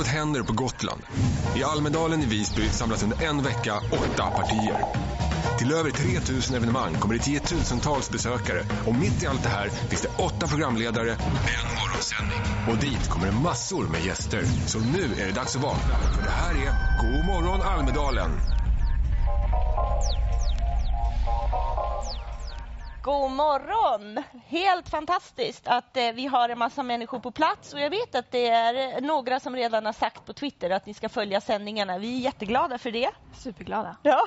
Något händer på Gotland. I Almedalen i Visby samlas under en vecka åtta partier. Till över 3000 evenemang kommer det tiotusentals besökare och mitt i allt det här finns det åtta programledare, en morgonsändning. Och dit kommer det massor med gäster. Så nu är det dags att vakna, för det här är God morgon Almedalen. God morgon! Helt fantastiskt att eh, vi har en massa människor på plats och jag vet att det är eh, några som redan har sagt på Twitter att ni ska följa sändningarna. Vi är jätteglada för det. Superglada. Ja,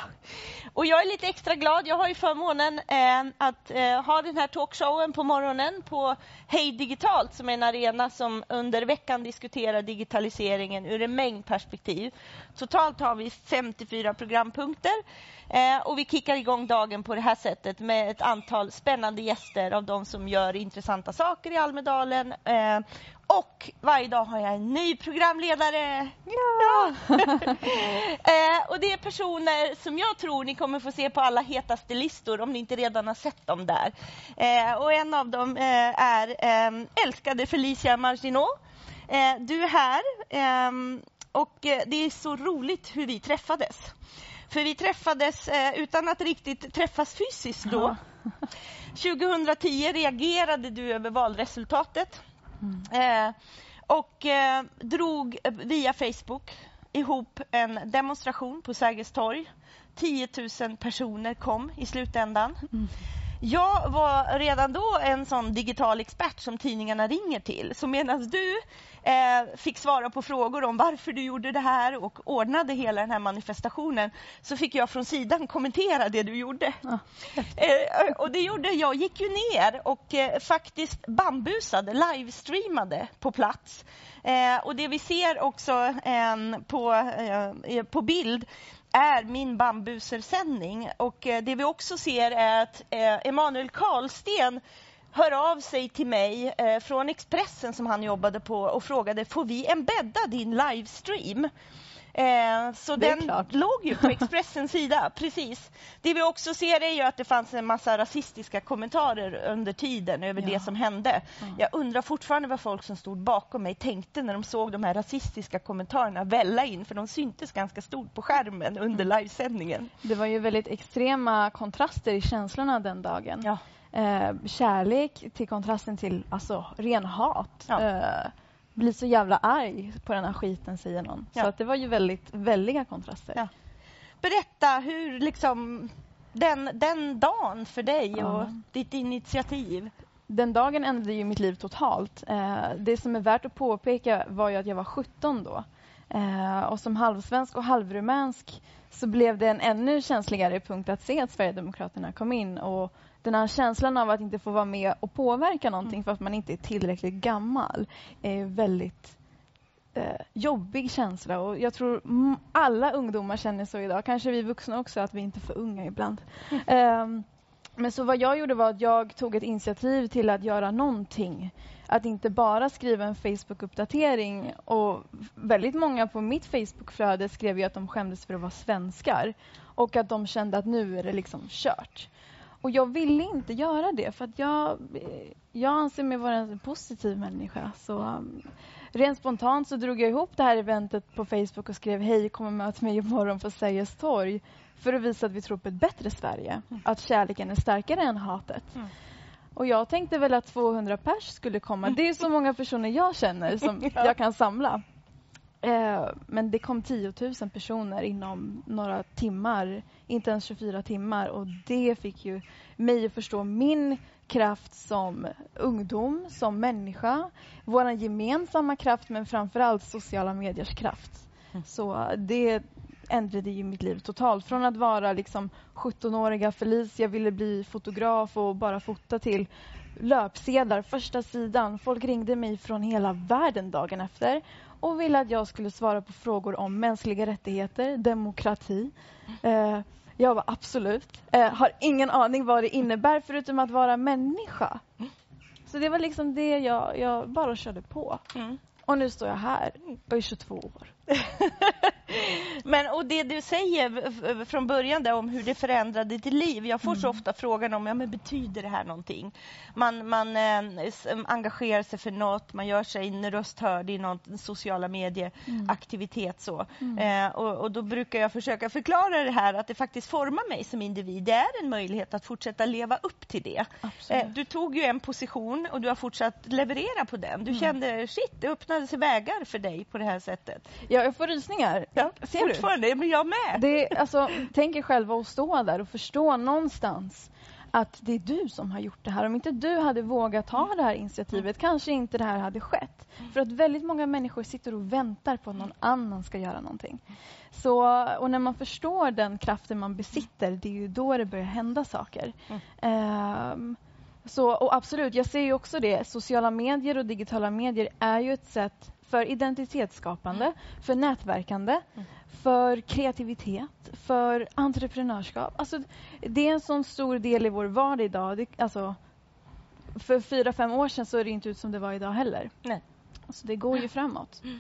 och jag är lite extra glad. Jag har ju förmånen eh, att eh, ha den här talkshowen på morgonen på Hej Digitalt som är en arena som under veckan diskuterar digitaliseringen ur en mängd perspektiv. Totalt har vi 54 programpunkter eh, och vi kickar igång dagen på det här sättet med ett antal spännande gäster av de som gör intressanta saker i Almedalen. Eh, och varje dag har jag en ny programledare. Ja. eh, och det är personer som jag tror ni kommer få se på alla hetaste listor om ni inte redan har sett dem där. Eh, och en av dem eh, är eh, älskade Felicia Marginot. Eh, du är här och eh, det är så roligt hur vi träffades. För vi träffades utan att riktigt träffas fysiskt då. 2010 reagerade du över valresultatet. Mm. Eh, och eh, drog via Facebook ihop en demonstration på Sergels torg. 10 000 personer kom i slutändan. Mm. Jag var redan då en sån digital expert som tidningarna ringer till. Så medan du eh, fick svara på frågor om varför du gjorde det här och ordnade hela den här manifestationen så fick jag från sidan kommentera det du gjorde. Ja. Eh, och det gjorde jag. gick ju ner och eh, faktiskt bambusade, livestreamade på plats. Eh, och det vi ser också på, eh, på bild är min bambusersändning. Och eh, det vi också ser är att eh, Emanuel Karlsten hör av sig till mig eh, från Expressen som han jobbade på och frågade får vi embedda din livestream? Eh, så den klart. låg ju på Expressens sida, precis. Det vi också ser är ju att det fanns en massa rasistiska kommentarer under tiden över ja. det som hände. Ja. Jag undrar fortfarande vad folk som stod bakom mig tänkte när de såg de här rasistiska kommentarerna välla in, för de syntes ganska stort på skärmen under mm. livesändningen. Det var ju väldigt extrema kontraster i känslorna den dagen. Ja. Eh, kärlek till kontrasten till alltså, ren hat. Eh, blir så jävla arg på den här skiten, säger någon. Ja. Så att det var ju väldigt väldiga kontraster. Ja. Berätta hur liksom den, den dagen för dig ja. och ditt initiativ. Den dagen ändrade ju mitt liv totalt. Eh, det som är värt att påpeka var ju att jag var 17 då. Eh, och som halvsvensk och halvrumänsk så blev det en ännu känsligare punkt att se att Sverigedemokraterna kom in och den här känslan av att inte få vara med och påverka någonting mm. för att man inte är tillräckligt gammal är väldigt eh, jobbig känsla. Och jag tror alla ungdomar känner så idag. Kanske vi vuxna också, att vi inte är för unga ibland. Mm. Eh, men så vad jag gjorde var att jag tog ett initiativ till att göra någonting. Att inte bara skriva en Facebook-uppdatering. Och väldigt många på mitt Facebook-flöde skrev ju att de skämdes för att vara svenskar. Och att de kände att nu är det liksom kört. Och jag ville inte göra det för att jag, jag anser mig vara en positiv människa. Så um, rent spontant så drog jag ihop det här eventet på Facebook och skrev hej, kom och möt mig imorgon på Sergels torg för att visa att vi tror på ett bättre Sverige. Mm. Att kärleken är starkare än hatet. Mm. Och jag tänkte väl att 200 pers skulle komma. Det är så många personer jag känner som jag kan samla. Eh, men det kom 10 000 personer inom några timmar, inte ens 24 timmar. Och det fick ju mig att förstå min kraft som ungdom, som människa. Vår gemensamma kraft, men framför allt sociala mediers kraft. Mm. Så det ändrade ju mitt liv totalt. Från att vara liksom 17-åriga Felicia, ville bli fotograf och bara fota till löpsedlar, första sidan. Folk ringde mig från hela världen dagen efter och ville att jag skulle svara på frågor om mänskliga rättigheter, demokrati. Eh, jag var absolut. Eh, har ingen aning vad det innebär förutom att vara människa. Så det var liksom det jag, jag bara körde på. Mm. Och nu står jag här och är 22 år. Men, och det du säger från början där om hur det förändrade ditt liv. Jag får mm. så ofta frågan om ja, men betyder det här någonting. Man, man eh, engagerar sig för något, man gör sig röst hörd i någon sociala medieaktivitet. Mm. mm. Eh, och, och, då brukar jag försöka förklara det här att det faktiskt formar mig som individ. Det är en möjlighet att fortsätta leva upp till det. Eh, du tog ju en position och du har fortsatt leverera på den. Du mm. kände shit, det öppnade sig vägar för dig på det här sättet. Ja, jag får rysningar. Ja, Ser fortfarande, du? men jag med. Det, alltså, tänk er själva att stå där och förstå någonstans att det är du som har gjort det här. Om inte du hade vågat ta det här initiativet kanske inte det här hade skett. För att väldigt många människor sitter och väntar på att någon annan ska göra någonting. Så, och när man förstår den kraften man besitter, det är ju då det börjar hända saker. Mm. Um, så, och absolut, jag ser ju också det. Sociala medier och digitala medier är ju ett sätt för identitetsskapande, mm. för nätverkande, mm. för kreativitet, för entreprenörskap. Alltså, det är en sån stor del i vår vardag idag. Det, alltså, för fyra, fem år sedan såg det inte ut som det var idag heller. Nej. Alltså, det går ju framåt. Mm.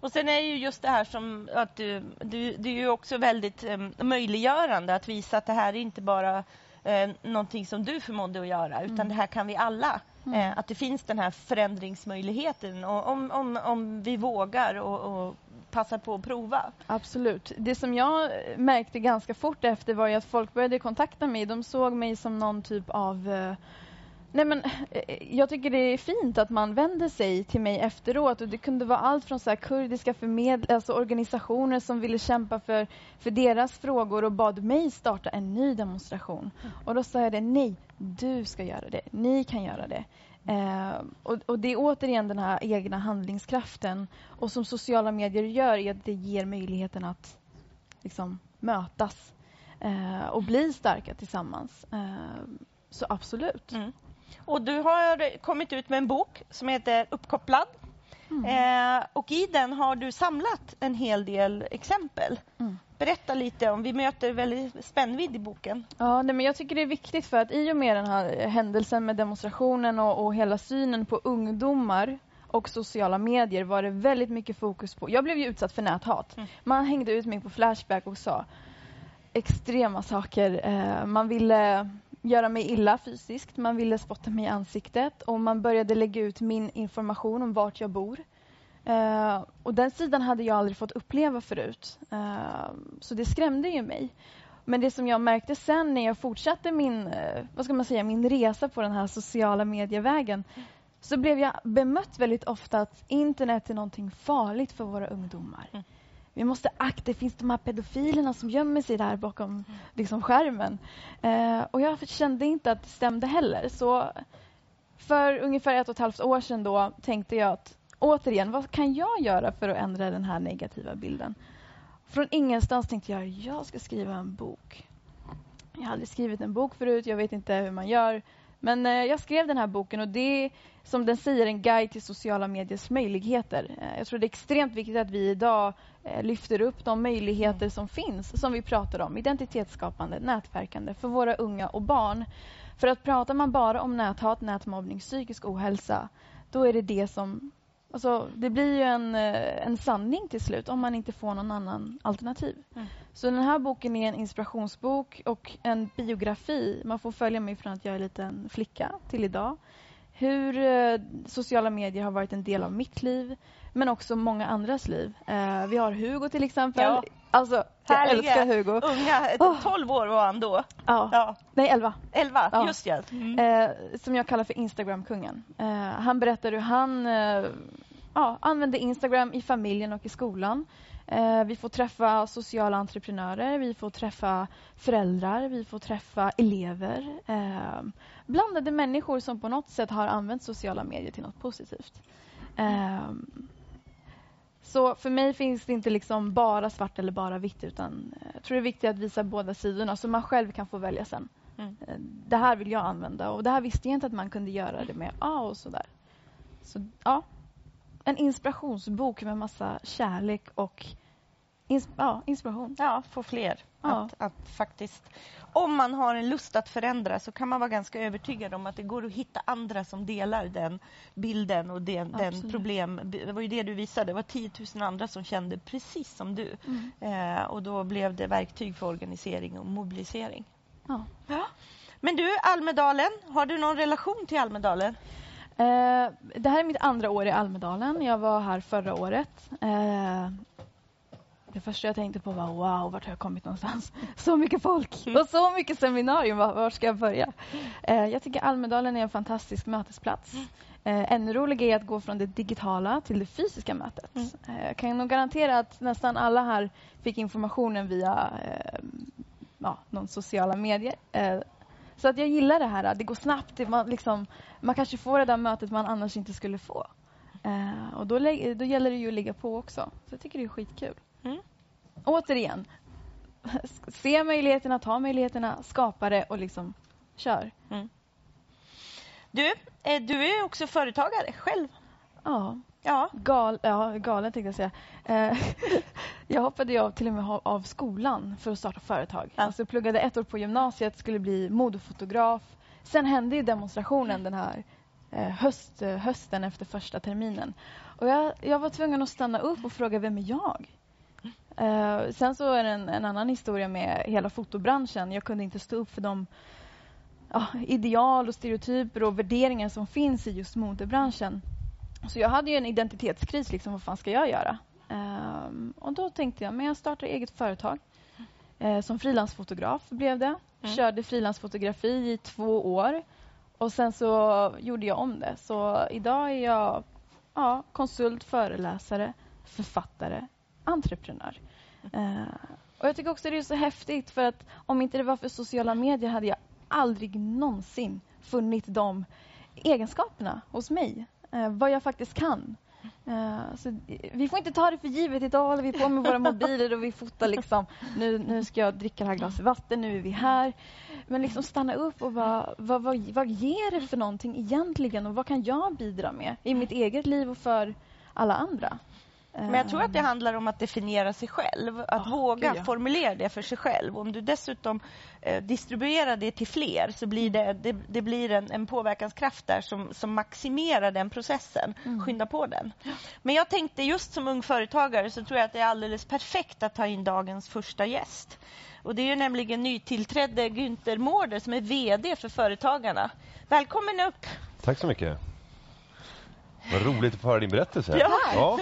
Och sen är ju just det här som att du, du, det är ju också väldigt um, möjliggörande att visa att det här är inte bara eh, någonting som du förmådde att göra utan mm. det här kan vi alla. Mm. Eh, att det finns den här förändringsmöjligheten och om, om, om vi vågar och, och passar på att prova. Absolut. Det som jag märkte ganska fort efter var att folk började kontakta mig. De såg mig som någon typ av eh, Nej, men, eh, jag tycker det är fint att man vänder sig till mig efteråt. Och det kunde vara allt från så kurdiska förmedl- alltså organisationer som ville kämpa för, för deras frågor och bad mig starta en ny demonstration. Mm. Och Då sa jag det, nej, du ska göra det. Ni kan göra det. Eh, och, och, Det är återigen den här egna handlingskraften. Och som sociala medier gör är att det ger möjligheten att liksom, mötas eh, och bli starka tillsammans. Eh, så absolut. Mm. Och du har kommit ut med en bok som heter Uppkopplad. Mm. Eh, och i den har du samlat en hel del exempel. Mm. Berätta lite om, vi möter väldigt spännvidd i boken. Ja, nej, men jag tycker det är viktigt för att i och med den här händelsen med demonstrationen och, och hela synen på ungdomar och sociala medier var det väldigt mycket fokus på... Jag blev ju utsatt för näthat. Mm. Man hängde ut mig på Flashback och sa extrema saker. Eh, man ville göra mig illa fysiskt. Man ville spotta mig i ansiktet och man började lägga ut min information om vart jag bor. Uh, och Den sidan hade jag aldrig fått uppleva förut. Uh, så det skrämde ju mig. Men det som jag märkte sen när jag fortsatte min, uh, vad ska man säga, min resa på den här sociala medievägen så blev jag bemött väldigt ofta att internet är någonting farligt för våra ungdomar. Mm vi måste akta, det finns de här pedofilerna som gömmer sig där bakom liksom, skärmen. Eh, och jag kände inte att det stämde heller. Så för ungefär ett och ett halvt år sedan då tänkte jag att återigen, vad kan jag göra för att ändra den här negativa bilden? Från ingenstans tänkte jag, jag ska skriva en bok. Jag har aldrig skrivit en bok förut, jag vet inte hur man gör. Men eh, jag skrev den här boken och det är, som den säger, en guide till sociala mediers möjligheter. Eh, jag tror det är extremt viktigt att vi idag eh, lyfter upp de möjligheter som finns, som vi pratar om, identitetsskapande, nätverkande, för våra unga och barn. För att pratar man bara om näthat, nätmobbning, psykisk ohälsa, då är det det som Alltså, det blir ju en, eh, en sanning till slut om man inte får någon annan alternativ. Mm. Så den här boken är en inspirationsbok och en biografi. Man får följa mig från att jag är en liten flicka till idag. Hur eh, sociala medier har varit en del av mitt liv, men också många andras liv. Eh, vi har Hugo till exempel. Ja. Alltså, jag älskar Hugo. Unga, 12 år var han då. Ja. ja. Nej, 11. 11, ja. just det. Mm. Eh, som jag kallar för Instagramkungen. Eh, han berättar hur han eh, ja, använder Instagram i familjen och i skolan. Eh, vi får träffa sociala entreprenörer, vi får träffa föräldrar, vi får träffa elever. Eh, blandade människor som på något sätt har använt sociala medier till något positivt. Eh, så för mig finns det inte liksom bara svart eller bara vitt utan jag tror det är viktigt att visa båda sidorna så man själv kan få välja sen. Mm. Det här vill jag använda och det här visste jag inte att man kunde göra det med. Ja, och sådär. Så ja, en inspirationsbok med massa kärlek och ins ja, inspiration. Ja, få fler. Ja. Att, att, faktiskt, om man har en lust att förändra så kan man vara ganska övertygad om att det går att hitta andra som delar den bilden och den, den problem. Det var ju det du visade, det var 10 000 andra som kände precis som du. Mm. Eh, och då blev det verktyg för organisering och mobilisering. Ja. ja. Men du, Almedalen, har du någon relation till Almedalen? Eh, det här är mitt andra år i Almedalen. Jag var här förra året. Eh, det första jag tänkte på var wow, vart har jag kommit någonstans? Så mycket folk och så mycket seminarium. Var ska jag börja? Eh, jag tycker Almedalen är en fantastisk mötesplats. Eh, ännu roligare är att gå från det digitala till det fysiska mötet. Mm. Eh, jag kan nog garantera att nästan alla här fick informationen via eh, ja, någon sociala medier. Eh, så att jag gillar det här. Det går snabbt. Man, liksom, man kanske får det där mötet man annars inte skulle få. Och då, då gäller det ju att ligga på också. Så jag tycker det är skitkul. Återigen, se möjligheterna, ta möjligheterna, skapa det och liksom kör. Mm. Du, eh, du är också företagare själv. Ja. Ja. Gal, ja, galen tänkte jag säga. Eh, jag hoppade av till och med av skolan för att starta företag. Ja. Alltså jag pluggade ett år på gymnasiet, skulle bli modefotograf. Sen hände demonstrationen den här eh, höst, hösten efter första terminen. Och jag, jag var tvungen att stanna upp och fråga vem är jag? Uh, sen så är det en, en, annan historia med hela fotobranschen. Jag kunde inte stå upp för de uh, ideal och stereotyper och värderingar som finns i just modebranschen. Så jag hade en identitetskris. Liksom, vad fan ska jag göra? Uh, och Då tänkte jag men jag startar eget företag. Uh, som frilansfotograf blev det. Mm. Körde frilansfotografi i två år. Och Sen så gjorde jag om det. Så idag är jag ja, konsult, föreläsare, författare, entreprenör. Uh, och Jag tycker också det är så häftigt för att om inte det var för sociala medier hade jag aldrig någonsin funnit de egenskaperna hos mig. Uh, vad jag faktiskt kan. Uh, så vi får inte ta det för givet. Idag håller vi på med våra mobiler och vi fotar. Liksom. Nu, nu ska jag dricka det här glaset vatten, nu är vi här. Men liksom stanna upp och bara, vad, vad, vad ger det för någonting egentligen? Och vad kan jag bidra med i mitt eget liv och för alla andra? Men jag tror att det handlar om att definiera sig själv. Att oh, våga ja. formulera det för sig själv. Om du dessutom eh, distribuerar det till fler så blir det, det, det blir en, en, påverkanskraft där som, som maximerar den processen. Mm. Skynda på den. Men jag tänkte just som ung företagare så tror jag att det är alldeles perfekt att ta in dagens första gäst. Och Det är nämligen nytillträdde Günther Mårder som är VD för Företagarna. Välkommen upp! Tack så mycket. Vad roligt att få höra din berättelse. Ja. ja.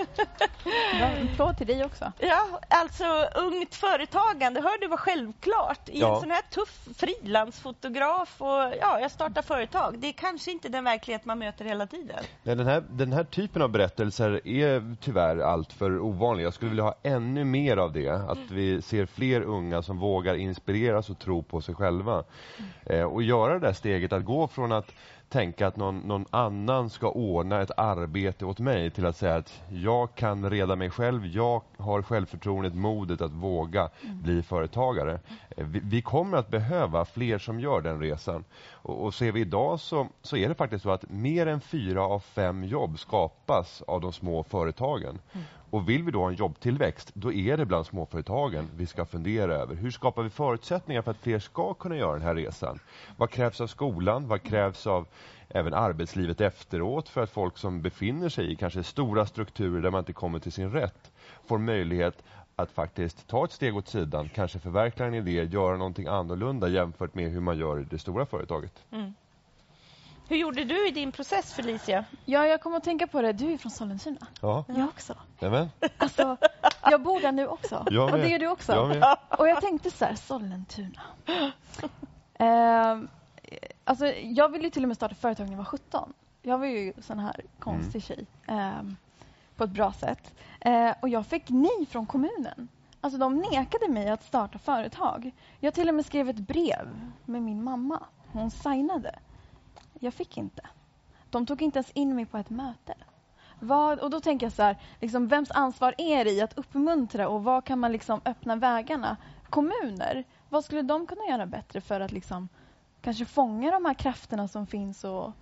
En applåd till dig också. Ja, alltså ungt företagande, hör du vad självklart i ja. en sån här tuff frilansfotograf och ja, jag startar företag. Det är kanske inte den verklighet man möter hela tiden. Nej, den, här, den här typen av berättelser är tyvärr alltför ovanlig. Jag skulle vilja ha ännu mer av det. Att mm. vi ser fler unga som vågar inspireras och tro på sig själva. Mm. Eh, och göra det där steget att gå från att tänka att någon, någon, annan ska ordna ett arbete åt mig till att säga att jag kan reda mig själv, jag har självförtroendet, modet att våga mm. bli företagare. Eh, vi, vi, kommer att behöva fler som gör den resan. Och, och ser vi idag så, så är det faktiskt så att mer än fyra av fem jobb skapas av de små företagen. Mm. Och vill vi då ha en jobbtillväxt, då är det bland småföretagen vi ska fundera över. Hur skapar vi förutsättningar för att fler ska kunna göra den här resan? Vad krävs av skolan? Vad krävs av även arbetslivet efteråt för att folk som befinner sig i kanske stora strukturer där man inte kommer till sin rätt får möjlighet att faktiskt ta ett steg åt sidan, kanske förverkliga en idé, göra någonting annorlunda jämfört med hur man gör i det stora företaget. Mm. Hur gjorde du i din process, Felicia? Ja, jag kommer att tänka på det. Du är från Sollentuna. Ja. Jag också. Nämen. Alltså, jag bor där nu också. Jag och det är du också. Jag och jag tänkte så här, Sollentuna. uh, alltså, jag ville till och med starta företag när jag var 17. Jag var ju sån här konstig mm. tjej. Uh, på ett bra sätt. Uh, och jag fick nej från kommunen. Alltså de nekade mig att starta företag. Jag till och med skrev ett brev med min mamma. Hon signade. Jag fick inte. De tog inte ens in mig på ett möte. Vad, och då tänker jag så här, liksom, vems ansvar är det i att uppmuntra och vad kan man liksom öppna vägarna? Kommuner, vad skulle de kunna göra bättre för att liksom, kanske fånga de här krafterna som finns och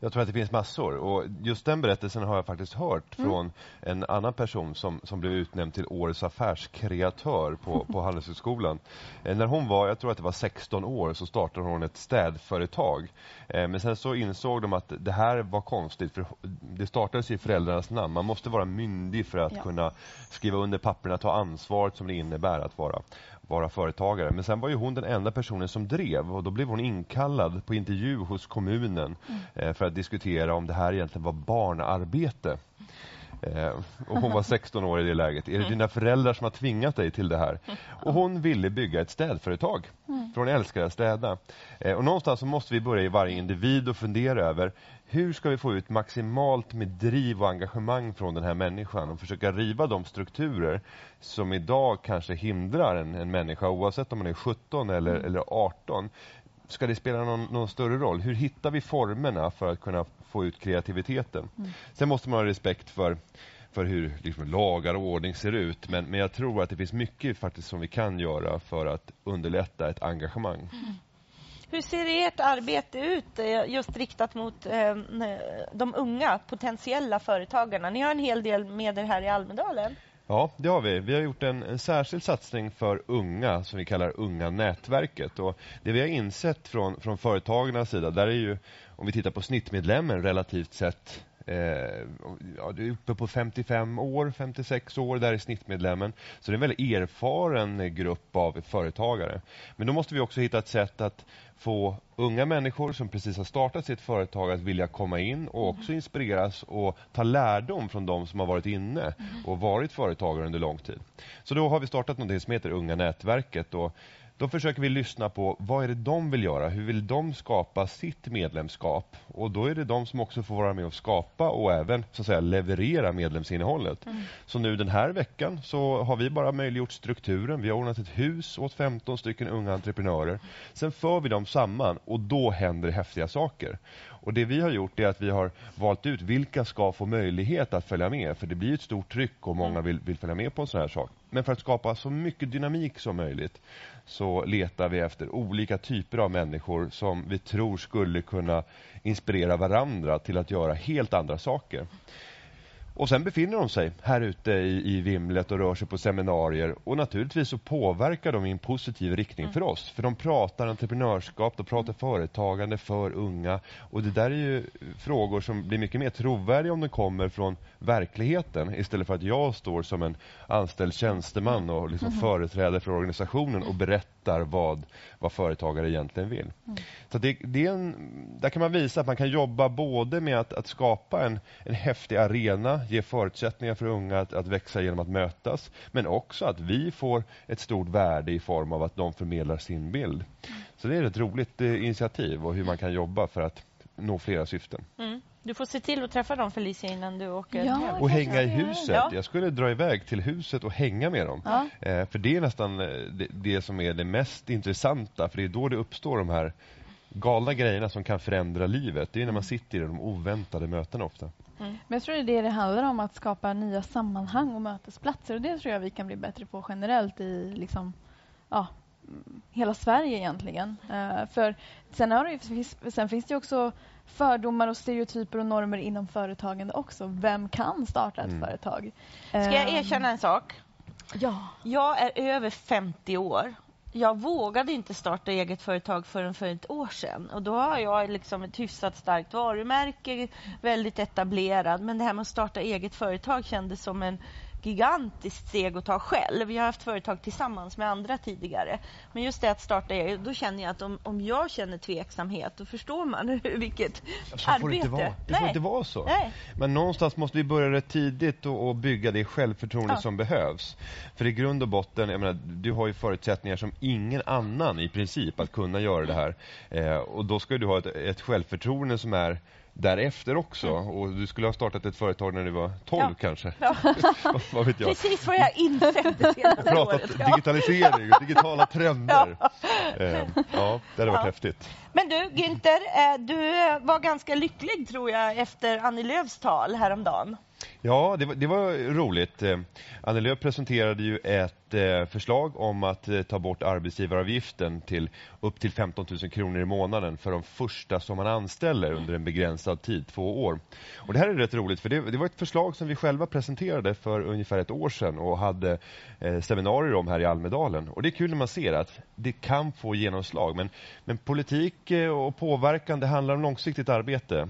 jag tror att det finns massor. Och just den berättelsen har jag faktiskt hört Mm. från en annan person som, som blev utnämnd till årets affärskreatör på, på Handelshögskolan. Eh, när hon var, jag tror att det var 16 år, så startade hon ett städföretag. Eh, men sen så insåg de att det här var konstigt, för det startades i föräldrarnas namn. Man måste vara myndig för att Ja. kunna skriva under papperna, ta ansvaret som det innebär att vara vara företagare. Men sen var ju hon den enda personen som drev och då blev hon inkallad på intervju hos kommunen eh, för att diskutera om det här egentligen var barnarbete. Eh, och hon var 16 år i det läget. Är det dina föräldrar som har tvingat dig till det här? Och hon ville bygga ett städföretag. För hon älskar att städa. Eh, och någonstans så måste vi börja i varje individ och fundera över hur ska vi få ut maximalt med driv och engagemang från den här människan och försöka riva de strukturer som idag kanske hindrar en, en människa oavsett om man är 17 eller, eller 18. Ska det spela någon, någon större roll? Hur hittar vi formerna för att kunna få ut kreativiteten? Sen måste man ha respekt för för hur liksom, lagar och ordning ser ut. Men, men jag tror att det finns mycket faktiskt som vi kan göra för att underlätta ett engagemang. Hur ser ert arbete ut eh, just riktat mot eh, de unga potentiella företagarna? Ni har en hel del med er här i Almedalen. Ja, det har vi. Vi har gjort en, en särskild satsning för unga som vi kallar Unga nätverket. Och det vi har insett från, från företagarnas sida, där är ju, om vi tittar på snittmedlemmen relativt sett, eh, ja, det är uppe på 55 år, 56 år, där är snittmedlemmen. Så det är en väldigt erfaren grupp av företagare. Men då måste vi också hitta ett sätt att få unga människor som precis har startat sitt företag att vilja komma in och också inspireras och ta lärdom från de som har varit inne och varit företagare under lång tid. Så då har vi startat något som heter Unga nätverket och då försöker vi lyssna på vad är det de vill göra, hur vill de skapa sitt medlemskap? Och då är det de som också får vara med och skapa och även så att säga leverera medlemsinnehållet. Så nu den här veckan så har vi bara möjliggjort strukturen. Vi har ordnat ett hus åt 15 stycken unga entreprenörer. Sen för vi dem samman och då händer häftiga saker. Och det vi har gjort är att vi har valt ut vilka ska få möjlighet att följa med. För det blir ett stort tryck och många vill, vill följa med på en sån här sak. Men för att skapa så mycket dynamik som möjligt så letar vi efter olika typer av människor som vi tror skulle kunna inspirera varandra till att göra helt andra saker. Och sen befinner de sig här ute i, i vimlet och rör sig på seminarier. Och naturligtvis så påverkar de i en positiv riktning för oss. För de pratar entreprenörskap, de pratar företagande för unga. Och det där är ju frågor som blir mycket mer trovärdiga om de kommer från verkligheten istället för att jag står som en anställd tjänsteman och liksom företräder för organisationen och berättar vad, vad företagare egentligen vill. Så det, det är en, där kan man visa att man kan jobba både med att, att skapa en, en häftig arena, ge förutsättningar för unga att, att växa genom att mötas, men också att vi får ett stort värde i form av att de förmedlar sin bild. Så det är ett roligt eh, initiativ och hur man kan jobba för att nå flera syften. Mm. Du får se till att träffa dem Felicia innan du åker Ja, hem. Och hänga i huset. Ja. Jag skulle dra iväg till huset och hänga med dem. Ja. Eh, för det är nästan eh, det, det som är det mest intressanta, för det är då det uppstår de här galna grejerna som kan förändra livet. Det är när man sitter i de oväntade mötena ofta. Men jag tror det är det det handlar om, att skapa nya sammanhang och mötesplatser. Och det tror jag vi kan bli bättre på generellt i liksom, ja, mm, hela Sverige egentligen. Eh, för sen, har det sen finns det ju också fördomar och stereotyper och normer inom företagande också. Vem kan starta ett Mm. företag? Ska jag Eh, erkänna en sak? Ja. Jag är över 50 år. Jag vågade inte starta eget företag förrän för ett år sedan. Och då har jag liksom ett hyfsat starkt varumärke, väldigt etablerad. Men det här med att starta eget företag kändes som en gigantiskt steg att ta själv. Jag har haft företag tillsammans med andra tidigare. Men just det att starta eget, då känner jag att om, om jag känner tveksamhet, då förstår man hur- vilket Så arbete. får det inte vara. Det Nej. får inte vara så. Nej. Men någonstans måste vi börja rätt tidigt och, och bygga det självförtroende Ja. som behövs. För i grund och botten, jag menar, du har ju förutsättningar som ingen annan i princip att kunna göra det här. Eh, och då ska du ha ett, ett självförtroende som är därefter också. Och du skulle ha startat ett företag när du var 12 Mm. Ja. kanske. Ja. vad, vet jag? Precis vad jag insett det senaste Pratat året. Ja. digitalisering, digitala trender. Eh, ja, det hade varit Ja. häftigt. Men du, Günther, eh, du var ganska lycklig tror jag efter Annie Lööfs tal häromdagen. Ja, det var, det var roligt. Eh, Annie Lööf presenterade ju ett eh, förslag om att eh, ta bort arbetsgivaravgiften till upp till 15 000 kronor i månaden för de första som man anställer under en begränsad tid, två år. Och det här är rätt roligt, för det, det var ett förslag som vi själva presenterade för ungefär ett år sedan och hade seminarier om här i Almedalen. Och det är kul när man ser att det kan få genomslag, men, men politik och påverkan, det handlar om långsiktigt arbete.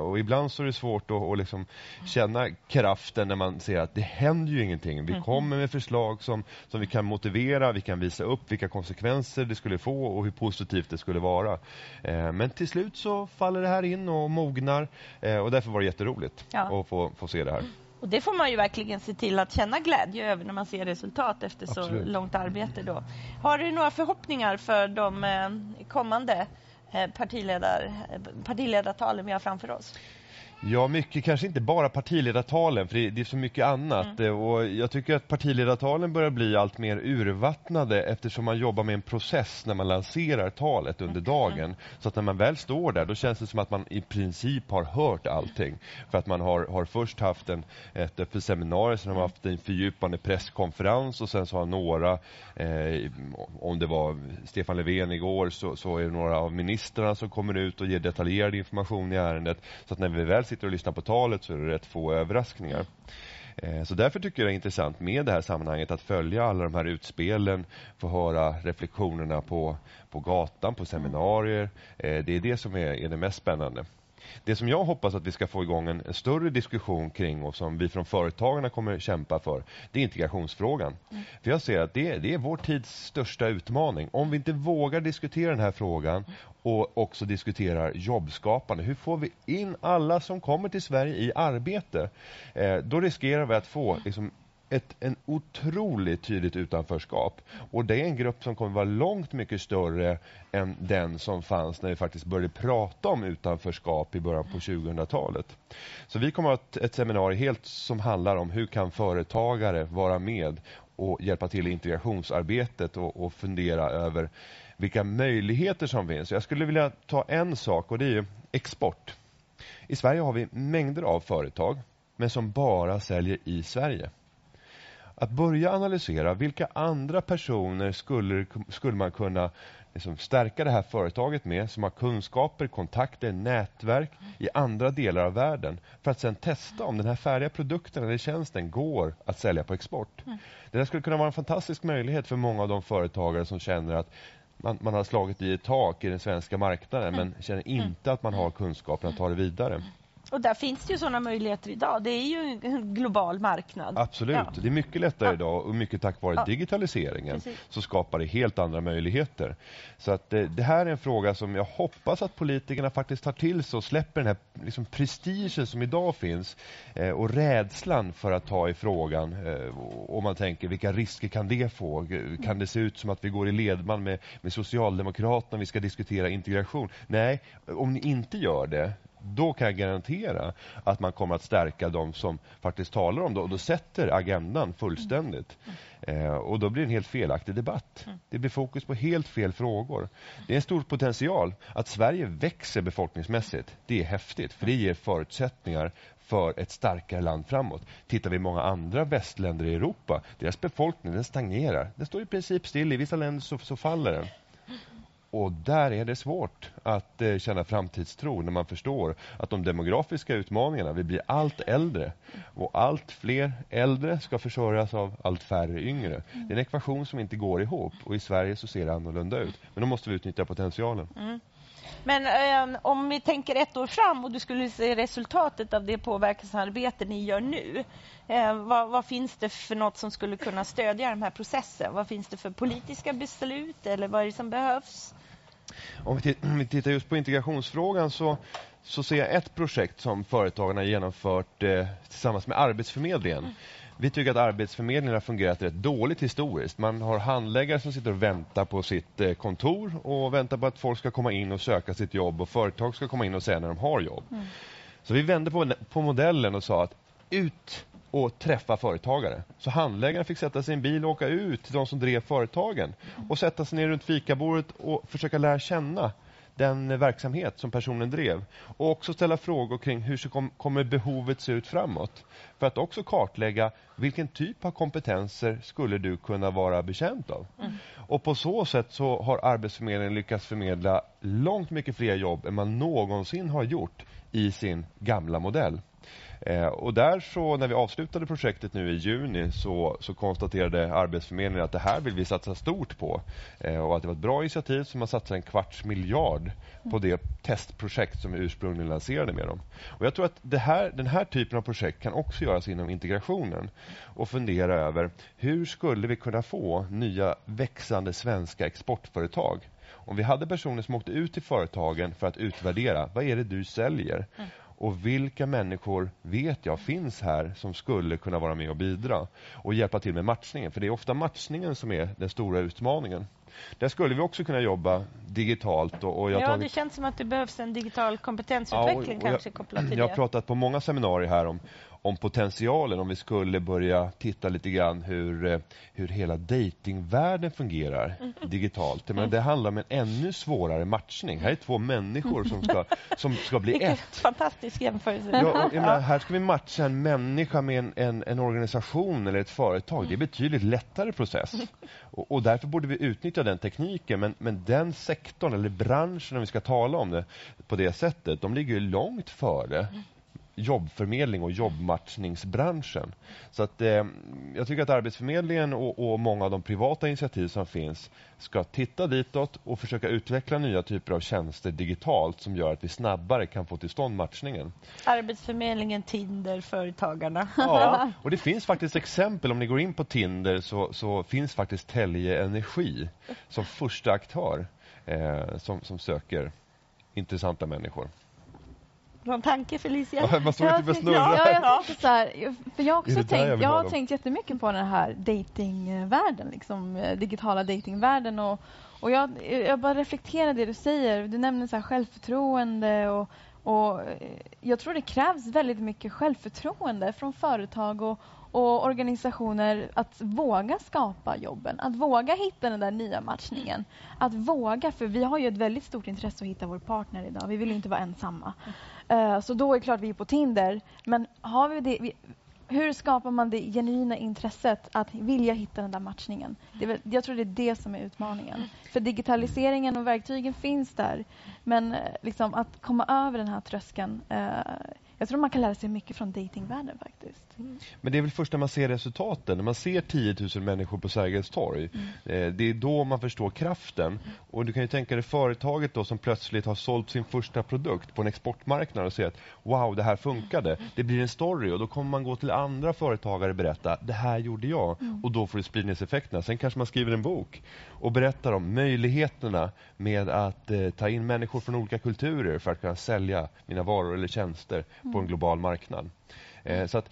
Och ibland så är det svårt att, att liksom känna kraften när man ser att det händer ju ingenting. Vi mm. kommer med förslag som, som vi kan motivera, vi kan visa upp vilka konsekvenser det skulle få och hur positivt det skulle vara. Eh, men till slut så faller det här in och mognar eh, och därför var det jätteroligt ja. att få, få se det här. Och Det får man ju verkligen se till att känna glädje över när man ser resultat efter Absolut. så långt arbete. Då. Har du några förhoppningar för de eh, kommande partiledar, partiledartalen vi har framför oss? Ja, mycket kanske inte bara partiledartalen, för det, det är så mycket annat. Mm. Och jag tycker att partiledartalen börjar bli allt mer urvattnade eftersom man jobbar med en process när man lanserar talet under dagen. Så att när man väl står där, då känns det som att man i princip har hört allting. För att man har, har först haft en, ett öppet seminarium, sen har man haft en fördjupande presskonferens och sen så har några, eh, om det var Stefan Löfven igår, så, så är det några av ministrarna som kommer ut och ger detaljerad information i ärendet. Så att när vi väl sitter och lyssnar på talet så är det rätt få överraskningar. Eh, så därför tycker jag det är intressant med det här sammanhanget att följa alla de här utspelen, få höra reflektionerna på, på gatan, på seminarier. Eh, det är det som är, är det mest spännande. Det som jag hoppas att vi ska få igång en, större diskussion kring och som vi från företagarna kommer kämpa för, det är integrationsfrågan. Mm. För jag ser att det, det är vår tids största utmaning. Om vi inte vågar diskutera den här frågan och också diskuterar jobbskapande. Hur får vi in alla som kommer till Sverige i arbete? Eh, då riskerar vi att få liksom, ett en otroligt tydligt utanförskap. Och det är en grupp som kommer vara långt mycket större än den som fanns när vi faktiskt började prata om utanförskap i början på 2000-talet. Så vi kommer att ha ett seminarium helt som handlar om hur kan företagare vara med och hjälpa till i integrationsarbetet och, och fundera över vilka möjligheter som finns. Jag skulle vilja ta en sak och det är export. I Sverige har vi mängder av företag men som bara säljer i Sverige. Att börja analysera vilka andra personer skulle, skulle man kunna liksom stärka det här företaget med som har kunskaper, kontakter, nätverk i andra delar av världen för att sedan testa om den här färdiga produkten eller tjänsten går att sälja på export. Mm. Det där skulle kunna vara en fantastisk möjlighet för många av de företagare som känner att man, man har slagit i ett tak i den svenska marknaden mm. men känner inte att man har kunskapen att ta det vidare. Och där finns det ju sådana möjligheter idag. Det är ju en global marknad. Absolut. Ja. Det är mycket lättare ja. idag och mycket tack vare ja. digitaliseringen Precis. så skapar det helt andra möjligheter. Så att det, eh, det, här är en fråga som jag hoppas att politikerna faktiskt tar till sig och släpper den här liksom, prestigen som idag finns eh, och rädslan för att ta i frågan. Eh, och man tänker, vilka risker kan det få? Kan det se ut som att vi går i ledman med, med Socialdemokraterna vi ska diskutera integration? Nej, om ni inte gör det, då kan jag garantera att man kommer att stärka de som faktiskt talar om det och då sätter agendan fullständigt. Mm. Eh, och då blir det en helt felaktig debatt. Mm. Det blir fokus på helt fel frågor. Det är en stor potential att Sverige växer befolkningsmässigt. Det är häftigt, för det ger förutsättningar för ett starkare land framåt. Tittar vi många andra västländer i Europa, deras befolkning den stagnerar. Den står i princip still. I vissa länder så, så faller den. Och där är det svårt att eh, känna framtidstro när man förstår att de demografiska utmaningarna, vi blir allt äldre och allt fler äldre ska försörjas av allt färre yngre. Det är en ekvation som inte går ihop och i Sverige så ser det annorlunda ut. Men då måste vi utnyttja potentialen. Mm. Men eh, om vi tänker ett år fram och du skulle se resultatet av det påverkansarbete ni gör nu. Eh, vad, vad, finns det för något som skulle kunna stödja den här processen? Vad finns det för politiska beslut eller vad är det som behövs? Om vi tittar just på integrationsfrågan så, så ser jag ett projekt som företagarna genomfört eh, tillsammans med Arbetsförmedlingen. Mm. Vi tycker att Arbetsförmedlingen har fungerat rätt dåligt historiskt. Man har handläggare som sitter och väntar på sitt eh, kontor och väntar på att folk ska komma in och söka sitt jobb och företag ska komma in och säga när de har jobb. Mm. Så vi vände på, på modellen och sa att ut och träffa företagare. Så handläggaren fick sätta sig i en bil och åka ut till de som drev företagen och sätta sig ner runt fikabordet och försöka lära känna den verksamhet som personen drev. Och också ställa frågor kring hur så kom, kommer behovet se ut framåt. För att också kartlägga vilken typ av kompetenser skulle du kunna vara bekänt av. Mm. Och på så sätt så har Arbetsförmedlingen lyckats förmedla långt mycket fler jobb än man någonsin har gjort i sin gamla modell. Eh, och där så, när vi avslutade projektet nu i juni så, så konstaterade Arbetsförmedlingen att det här vill vi satsa stort på. Eh, och att det var ett bra initiativ som man satsade en kvarts miljard på det testprojekt som vi ursprungligen lanserade med dem. Och jag tror att det här, den här typen av projekt kan också göras inom integrationen och fundera över hur skulle vi kunna få nya växande svenska exportföretag om vi hade personer som åkte ut till företagen för att utvärdera, vad är det du säljer? Mm. Och vilka människor vet jag finns här som skulle kunna vara med och bidra och hjälpa till med matchningen? För det är ofta matchningen som är den stora utmaningen. Där skulle vi också kunna jobba digitalt. Och, och ja, tagit... det känns som att det behövs en digital kompetensutveckling ja, och, och kanske kopplat till jag det. Jag har pratat på många seminarier här om, om potentialen om vi skulle börja titta lite grann hur, eh, hur hela datingvärlden fungerar mm. digitalt. Men det handlar om en ännu svårare matchning. Här är två människor som ska, som ska bli ett. Fantastisk jämförelse. Ja, menar, här ska vi matcha en människa med en, en, en, organisation eller ett företag. Det är en betydligt lättare process. Och, och därför borde vi utnyttja den tekniken. Men, men den sektorn eller branschen, om vi ska tala om det på det sättet, de ligger långt före jobbförmedling och jobbmatchningsbranschen. Så att, eh, jag tycker att Arbetsförmedlingen och, och, många av de privata initiativ som finns ska titta ditåt och försöka utveckla nya typer av tjänster digitalt som gör att vi snabbare kan få till stånd matchningen. Arbetsförmedlingen, Tinder, Företagarna. Ja, och det finns faktiskt exempel. Om ni går in på Tinder så, så finns faktiskt Telge Energi som första aktör eh, som, som söker intressanta människor. Någon tanke Felicia? Ja, man såg typ snurra. Ja, jag tänkte så här, för jag, också tänkt, jag, jag har tänkt jättemycket på den här datingvärlden, liksom, eh, digitala datingvärlden och, och jag, jag bara reflekterar det du säger. Du nämner så här självförtroende och, och eh, jag tror det krävs väldigt mycket självförtroende från företag och, och organisationer att våga skapa jobben, att våga hitta den där nya matchningen. Att våga, för vi har ju ett väldigt stort intresse att hitta vår partner idag. Vi vill inte vara ensamma. Uh, så då är det klart vi är på Tinder. Men har vi det, vi, hur skapar man det genuina intresset att vilja hitta den där matchningen? Det, jag tror det är det som är utmaningen. För digitaliseringen och verktygen finns där. Men eh, liksom, att komma över den här tröskeln uh, jag tror man kan lära sig mycket från datingvärlden faktiskt. Mm. Men det är väl först när man ser resultaten, när man ser 10 000 människor på Sergels torg. Mm. Eh, det är då man förstår kraften. Och du kan ju tänka dig företaget då som plötsligt har sålt sin första produkt på en exportmarknad och säger att wow, det här funkade. Det blir en story och då kommer man gå till andra företagare och berätta, det här gjorde jag. Mm. Och då får du spridningseffekterna. Sen kanske man skriver en bok och berättar om möjligheterna med att eh, ta in människor från olika kulturer för att kunna sälja mina varor eller tjänster på en global marknad. Eh, så att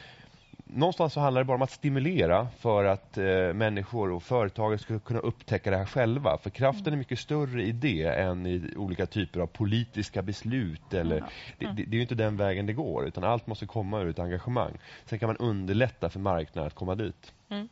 någonstans så handlar det bara om att stimulera för att eh, människor och företag ska kunna upptäcka det här själva. För kraften är mycket större i det än i olika typer av politiska beslut. Eller, mm. det, det, det, är inte den vägen det går, utan allt måste komma ur ett engagemang. Sen kan man underlätta för marknaden att komma dit. Mm.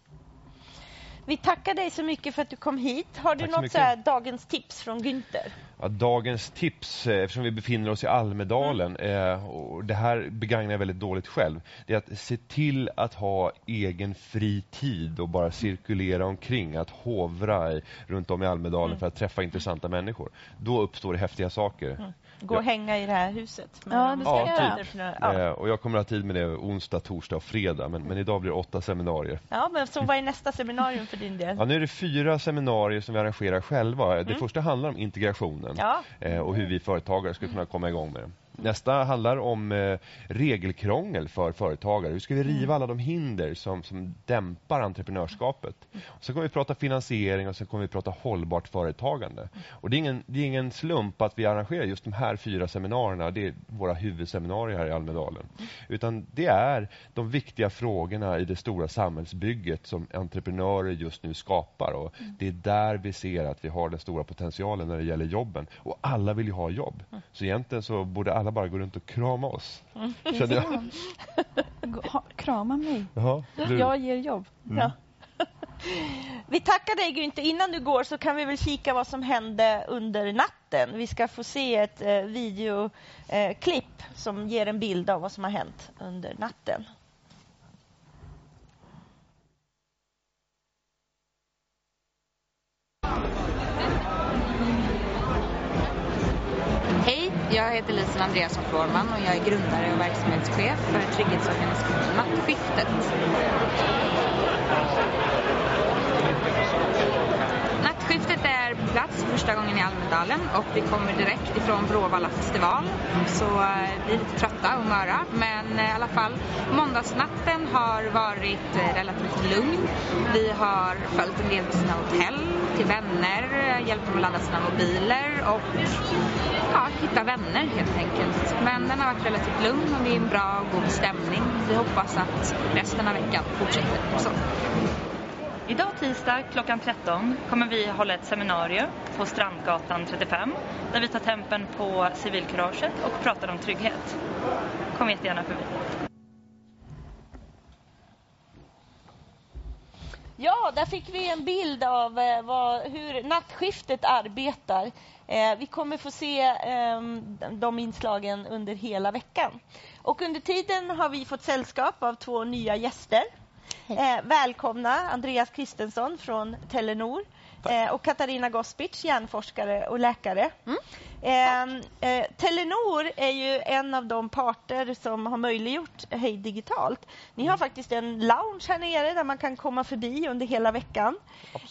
Vi tackar dig så mycket för att du kom hit. Har du något så här, dagens tips från Günther? Ja, dagens tips, eh, eftersom vi befinner oss i Almedalen, mm. eh, och det här begagnar jag väldigt dåligt själv, det är att se till att ha egen fri tid och bara cirkulera omkring, att hovra i, runt om i Almedalen mm. för att träffa intressanta människor. Då uppstår det häftiga saker. Mm. Gå och hänga i det här huset. Ja, det ska ja, typ. ja. Eh, och jag kommer att ha tid med det onsdag, torsdag och fredag. Men, men idag blir det åtta seminarier. Ja, men så vad är nästa seminarium för din del? Ja, nu är det fyra seminarier som vi arrangerar själva. Mm. Det första handlar om integrationen ja. eh, och hur vi företagare ska kunna komma igång med det. Nästa handlar om eh, regelkrångel för företagare. Hur ska vi riva mm. alla de hinder som, som dämpar entreprenörskapet? Och så kommer vi prata finansiering och så kommer vi prata hållbart företagande. Och det är, ingen, det är ingen slump att vi arrangerar just de här fyra seminarierna. Det är våra huvudseminarier här i Almedalen. Utan det är de viktiga frågorna i det stora samhällsbygget som entreprenörer just nu skapar. Och det är där vi ser att vi har den stora potentialen när det gäller jobben. Och alla vill ju ha jobb. Så egentligen så borde alla bara gå runt och krama oss. Mm. Kände jag. krama mig. Jaha, jag ger jobb. Mm. Ja. Vi tackar dig Günther. Innan du går så kan vi väl kika vad som hände under natten natten. Vi ska få se ett eh, videoklipp som ger en bild av vad som har hänt under natten. Jag heter Lisen Andreasson Florman och jag är grundare och verksamhetschef för trygghetsorganisationen Nattskiftet. Nattskiftet är på plats första gången i Almedalen och vi kommer direkt ifrån Bråvalla festival. Så eh, vi är lite trötta och möra men eh, i alla fall måndagsnatten har varit eh, relativt lugn. Vi har följt en del till sina hotell, till vänner, hjälpt dem att ladda sina mobiler och ja, hitta vänner helt enkelt. Men den har varit relativt lugn och det är en bra och god stämning. Vi hoppas att resten av veckan fortsätter så. Idag tisdag klockan 13 kommer vi hålla ett seminarium på Strandgatan 35 där vi tar tempen på civilkuraget och pratar om trygghet. Kom jättegärna förbi. Ja, där fick vi en bild av eh, vad, hur nattskiftet arbetar. Eh, vi kommer få se eh, de inslagen under hela veckan. Och under tiden har vi fått sällskap av två nya gäster. Eh, välkomna Andreas Kristensson från Telenor eh, och Katarina Gospic, hjärnforskare och läkare. Mm. Eh, eh, Telenor är ju en av de parter som har möjliggjort Hej digitalt. Ni har faktiskt en lounge här nere där man kan komma förbi under hela veckan.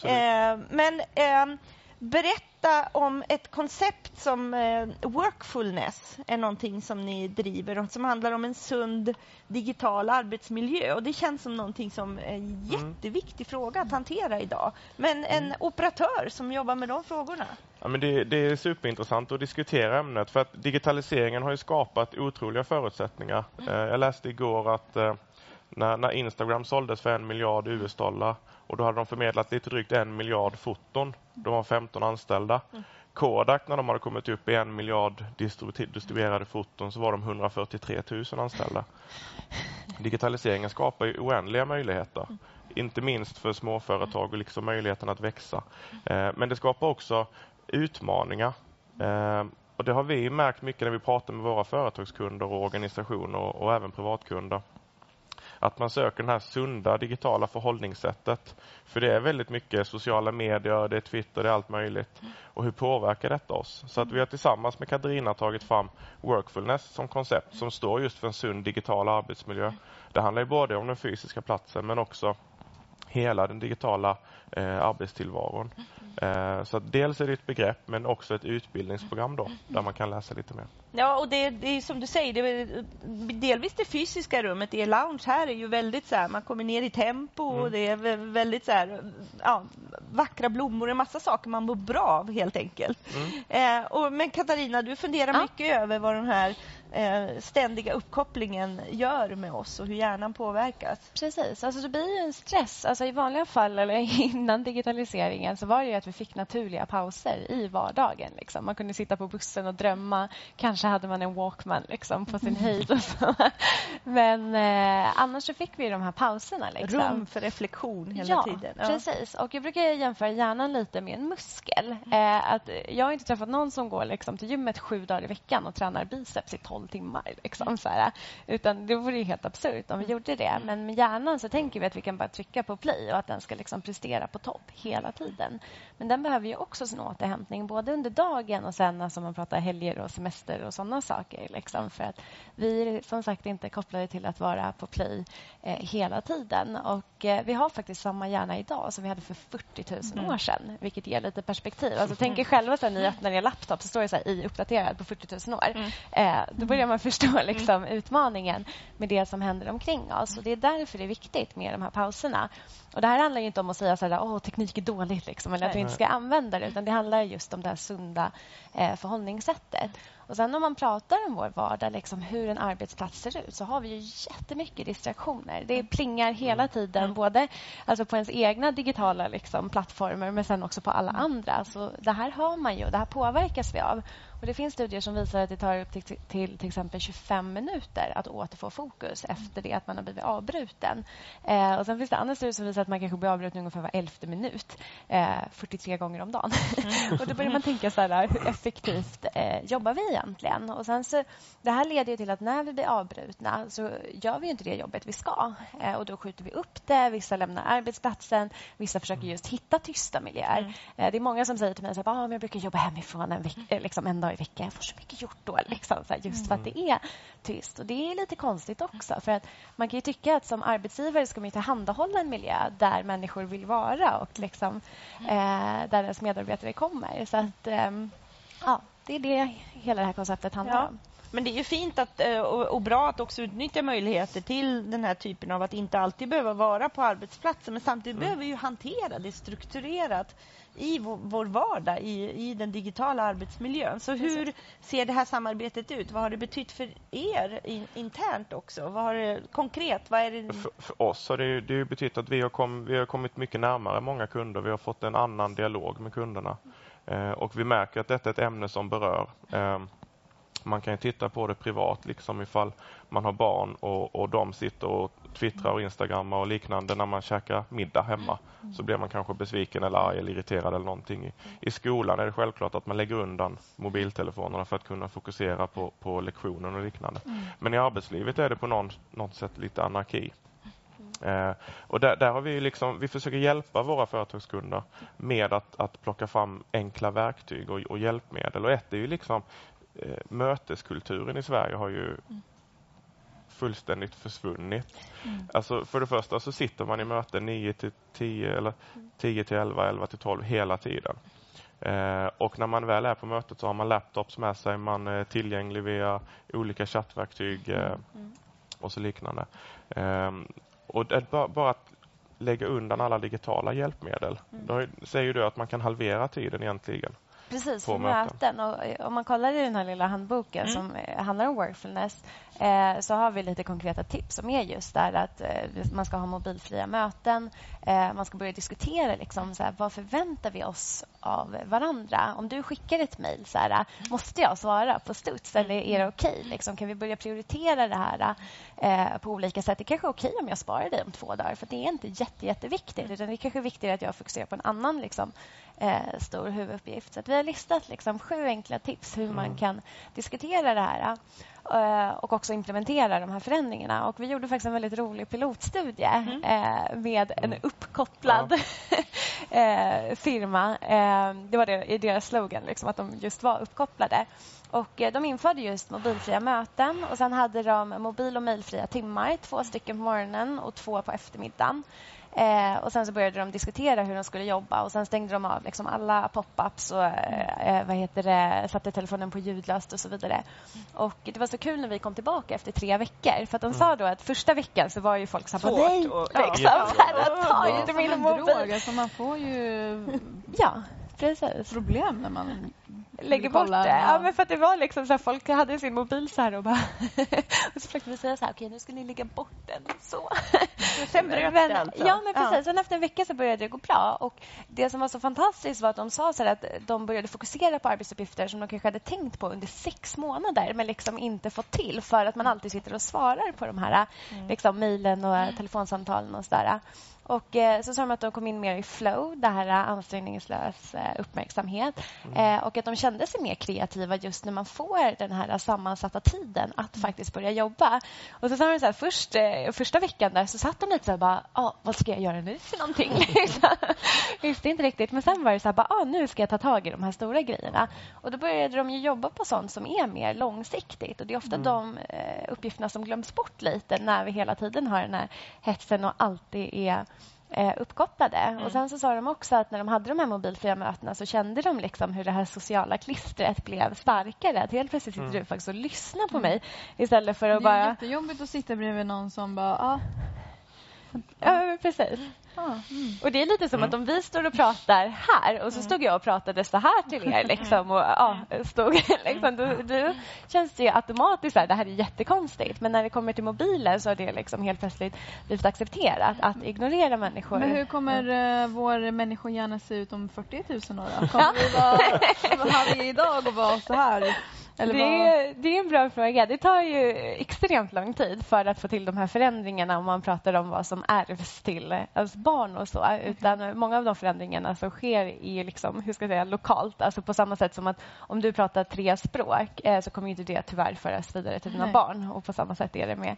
Eh, men ehm, berätta om ett koncept som eh, workfulness är någonting som ni driver och som handlar om en sund digital arbetsmiljö. Och Det känns som någonting som är en mm. jätteviktig fråga att hantera idag. Men en mm. operatör som jobbar med de frågorna. Ja, men det, det, är superintressant att diskutera ämnet för att digitaliseringen har ju skapat otroliga förutsättningar. Mm. Eh, jag läste igår att eh, när, när Instagram såldes för en miljard US-dollar och då hade de förmedlat lite drygt en miljard foton. De var 15 anställda. Mm. Kodak, när de hade kommit upp i en miljard distribuerade foton så var de 143 000 anställda. Digitaliseringen skapar ju oändliga möjligheter. Inte minst för småföretag och liksom möjligheten att växa. Eh, men det skapar också utmaningar. Eh, och Det har vi märkt mycket när vi pratar med våra företagskunder och organisationer och, och även privatkunder att man söker det här sunda digitala förhållningssättet. För det är väldigt mycket sociala medier, det är Twitter, det är allt möjligt. Och hur påverkar detta oss? Så att vi har tillsammans med Katarina tagit fram Workfulness som koncept som står just för en sund digital arbetsmiljö. Det handlar både om den fysiska platsen men också hela den digitala eh, arbetstillvaron. Eh, så dels är det ett begrepp men också ett utbildningsprogram då, där man kan läsa lite mer. Ja, och det, det är som du säger, det delvis det fysiska rummet. Er lounge här är ju väldigt så här, man kommer ner i tempo mm. och det är väldigt så här, ja, vackra blommor och massa saker man mår bra av helt enkelt. Mm. Eh, och, men Katarina, du funderar ja. mycket över vad den här eh, ständiga uppkopplingen gör med oss och hur hjärnan påverkas. Precis, alltså det blir en stress. Alltså I vanliga fall, eller innan digitaliseringen, så var det att vi fick naturliga pauser i vardagen. Liksom. Man kunde sitta på bussen och drömma. Kanske hade man en Walkman liksom, på sin höjd. Och så. Men eh, annars så fick vi de här pauserna. Liksom. Rum för reflektion hela ja, tiden. Ja, precis. Och jag brukar jämföra hjärnan lite med en muskel. Eh, att jag har inte träffat någon som går liksom, till gymmet sju dagar i veckan och tränar biceps i tolv timmar. Liksom, så här. Utan det vore ju helt absurt om vi gjorde det. Men med hjärnan så tänker vi att vi kan bara trycka på play och att den ska liksom prestera på topp hela tiden. Men den behöver ju också sin återhämtning både under dagen och sen alltså man pratar helger och semester och sådana saker. Liksom, för att vi är som sagt inte kopplade till att vara på play eh, hela tiden. Och eh, vi har faktiskt samma hjärna idag som vi hade för 40 000 mm. år sedan, vilket ger lite perspektiv. Alltså, tänk er själva när ni öppnar er laptop så står det så här, i uppdaterad på 40 000 år. Mm. Eh, då börjar man förstå mm. liksom, utmaningen med det som händer omkring oss. Och Det är därför det är viktigt med de här pauserna. Och Det här handlar inte om att säga att oh, teknik är dåligt liksom, eller att vi inte ska använda det utan det handlar just om det här sunda eh, förhållningssättet. Och sen om man pratar om vår vardag, liksom hur en arbetsplats ser ut så har vi ju jättemycket distraktioner. Det plingar hela mm. tiden, mm. både alltså på ens egna digitala liksom, plattformar men sen också på alla andra. Så det här hör man ju, det här påverkas vi av. Och det finns studier som visar att det tar upp till, till, till exempel 25 minuter att återfå fokus efter det att man har blivit avbruten. Eh, och sen finns det andra studier som visar att man kanske blir avbruten ungefär var elfte minut, eh, 43 gånger om dagen. Mm. och då börjar man tänka så här, hur effektivt eh, jobbar vi egentligen? Och sen så, det här leder till att när vi blir avbrutna så gör vi inte det jobbet vi ska. Eh, och då skjuter vi upp det, vissa lämnar arbetsplatsen, vissa försöker just hitta tysta miljöer. Mm. Eh, det är många som säger till mig att ah, jag brukar jobba hemifrån en, veck- liksom en dag i veckan. Jag får så mycket gjort då, liksom, så här, just för att det är tyst. Och Det är lite konstigt också. För att Man kan tycka att som arbetsgivare ska man tillhandahålla en miljö där människor vill vara och liksom, eh, där ens medarbetare kommer. Så att, eh, ja, det är det hela det här konceptet handlar ja. om. Men det är ju fint att, eh, och bra att också utnyttja möjligheter till den här typen av att inte alltid behöva vara på arbetsplatsen men samtidigt mm. behöver vi ju hantera det strukturerat i vår vardag, i, i den digitala arbetsmiljön. Så hur ser det här samarbetet ut? Vad har det betytt för er in, internt också? Vad har det, konkret, vad är det? För, för oss har det, det betytt att vi har, kom, vi har kommit mycket närmare många kunder. Vi har fått en annan dialog med kunderna. Eh, och vi märker att detta är ett ämne som berör. Eh, man kan titta på det privat, liksom ifall man har barn och, och de sitter och twittrar och instagrammar och liknande när man käkar middag hemma. Så blir man kanske besviken eller arg eller irriterad eller någonting. I, I skolan är det självklart att man lägger undan mobiltelefonerna för att kunna fokusera på, på lektionen och liknande. Men i arbetslivet är det på någon, något sätt lite anarki. Eh, och där, där, har vi liksom, vi försöker hjälpa våra företagskunder med att, att plocka fram enkla verktyg och, och hjälpmedel. Och ett är ju liksom eh, möteskulturen i Sverige har ju mm. fullständigt försvunnit. Mm. Alltså för det första så sitter man i möten 9 till 10 eller 10 till 11, 11 till 12 hela tiden. Eh, och när man väl är på mötet så har man laptops med sig, man är tillgänglig via olika chattverktyg eh, mm. och så liknande. Eh, och det, bara, bara att lägga undan alla digitala hjälpmedel. Mm. Då säger du att man kan halvera tiden egentligen. Precis, på möten. Och eh, om man kollar i den här lilla handboken mm. som eh, handlar om workfulness eh, så har vi lite konkreta tips som är just där att eh, man ska ha mobilfria möten. Eh, man ska börja diskutera liksom, så här, vad förväntar vi oss av varandra. Om du skickar ett mejl, måste jag svara på studs eller är det okej? Okay? Liksom, kan vi börja prioritera det här eh, på olika sätt? Det kanske är okej okay om jag sparar dig om två dagar för det är inte jätte, jätteviktigt. Utan det kanske är viktigare att jag fokuserar på en annan liksom, eh, stor huvuduppgift. Så vi har listat liksom, sju enkla tips hur man mm. kan diskutera det här eh, och också implementera de här förändringarna. Och vi gjorde faktiskt en väldigt rolig pilotstudie mm. eh, med en mm. uppkopplad ja. eh, firma. Eh, det var det, i deras slogan, liksom, att de just var uppkopplade. Och eh, De införde just mobilfria möten och sen hade de mobil och mejlfria timmar, två stycken på morgonen och två på eftermiddagen. Eh, och Sen så började de diskutera hur de skulle jobba och sen stängde de av liksom alla pop-ups och eh, eh, vad heter det, satte telefonen på ljudlöst och så vidare. Och Det var så kul när vi kom tillbaka efter tre veckor. För att De mm. sa då att första veckan så var ju folk så här, nej, och, liksom, ja. ja. ta inte min mobil. Alltså man får ju ja, precis. problem när man lägger bort det. Ja, men för att det var liksom så här, folk hade sin mobil så här och bara... och så försökte vi säga så här, okej, nu ska ni lägga bort den. Så. Sen bröt det alltså? Ja, men precis. Ja. Sen efter en vecka så började det gå bra. Och det som var så fantastiskt var att de sa så att de började fokusera på arbetsuppgifter som de kanske hade tänkt på under sex månader men liksom inte fått till för att man alltid sitter och svarar på de här mm. liksom, mejlen och mm. telefonsamtalen och sådär. Och eh, så sa de att de kom in mer i flow, det här ansträngningslös eh, uppmärksamhet. Mm. Eh, och att de kände sig mer kreativa just när man får den här sammansatta tiden att mm. faktiskt börja jobba. Och så sa de så här, först, eh, första veckan där så satt de lite så här, bara, ah, vad ska jag göra nu för någonting? Visste inte riktigt. Men sen var det så här, bara, ah, nu ska jag ta tag i de här stora grejerna. Och då började de jobba på sånt som är mer långsiktigt. Och det är ofta mm. de eh, uppgifterna som glöms bort lite när vi hela tiden har den här hetsen och alltid är eh, uppkopplade. Mm. Och Sen så sa de också att när de hade de här mobilfria mötena så kände de liksom hur det här sociala klistret blev starkare. Att helt plötsligt sitter mm. du faktiskt och lyssnar på mm. mig istället för att bara... Det är jättejobbigt att sitta bredvid någon som bara... Ah, Ja, men precis. Och det är lite som att om vi står och pratar här och så stod jag och pratade så här till er liksom, och ja, stod, liksom, då, då känns det ju automatiskt så här, det här är jättekonstigt. Men när det kommer till mobilen så har det liksom helt plötsligt blivit accepterat att ignorera människor. Men hur kommer uh, vår människohjärna se ut om 40 000 år? Då? Kommer vi vara här vi idag och vara så här? Eller det, är, det är en bra fråga. Det tar ju extremt lång tid för att få till de här förändringarna om man pratar om vad som ärvs till ens barn och så. Utan många av de förändringarna som sker är liksom, hur ska jag säga, lokalt. Alltså på samma sätt som att om du pratar tre språk eh, så kommer inte det tyvärr föras vidare till dina Nej. barn. Och på samma sätt är det med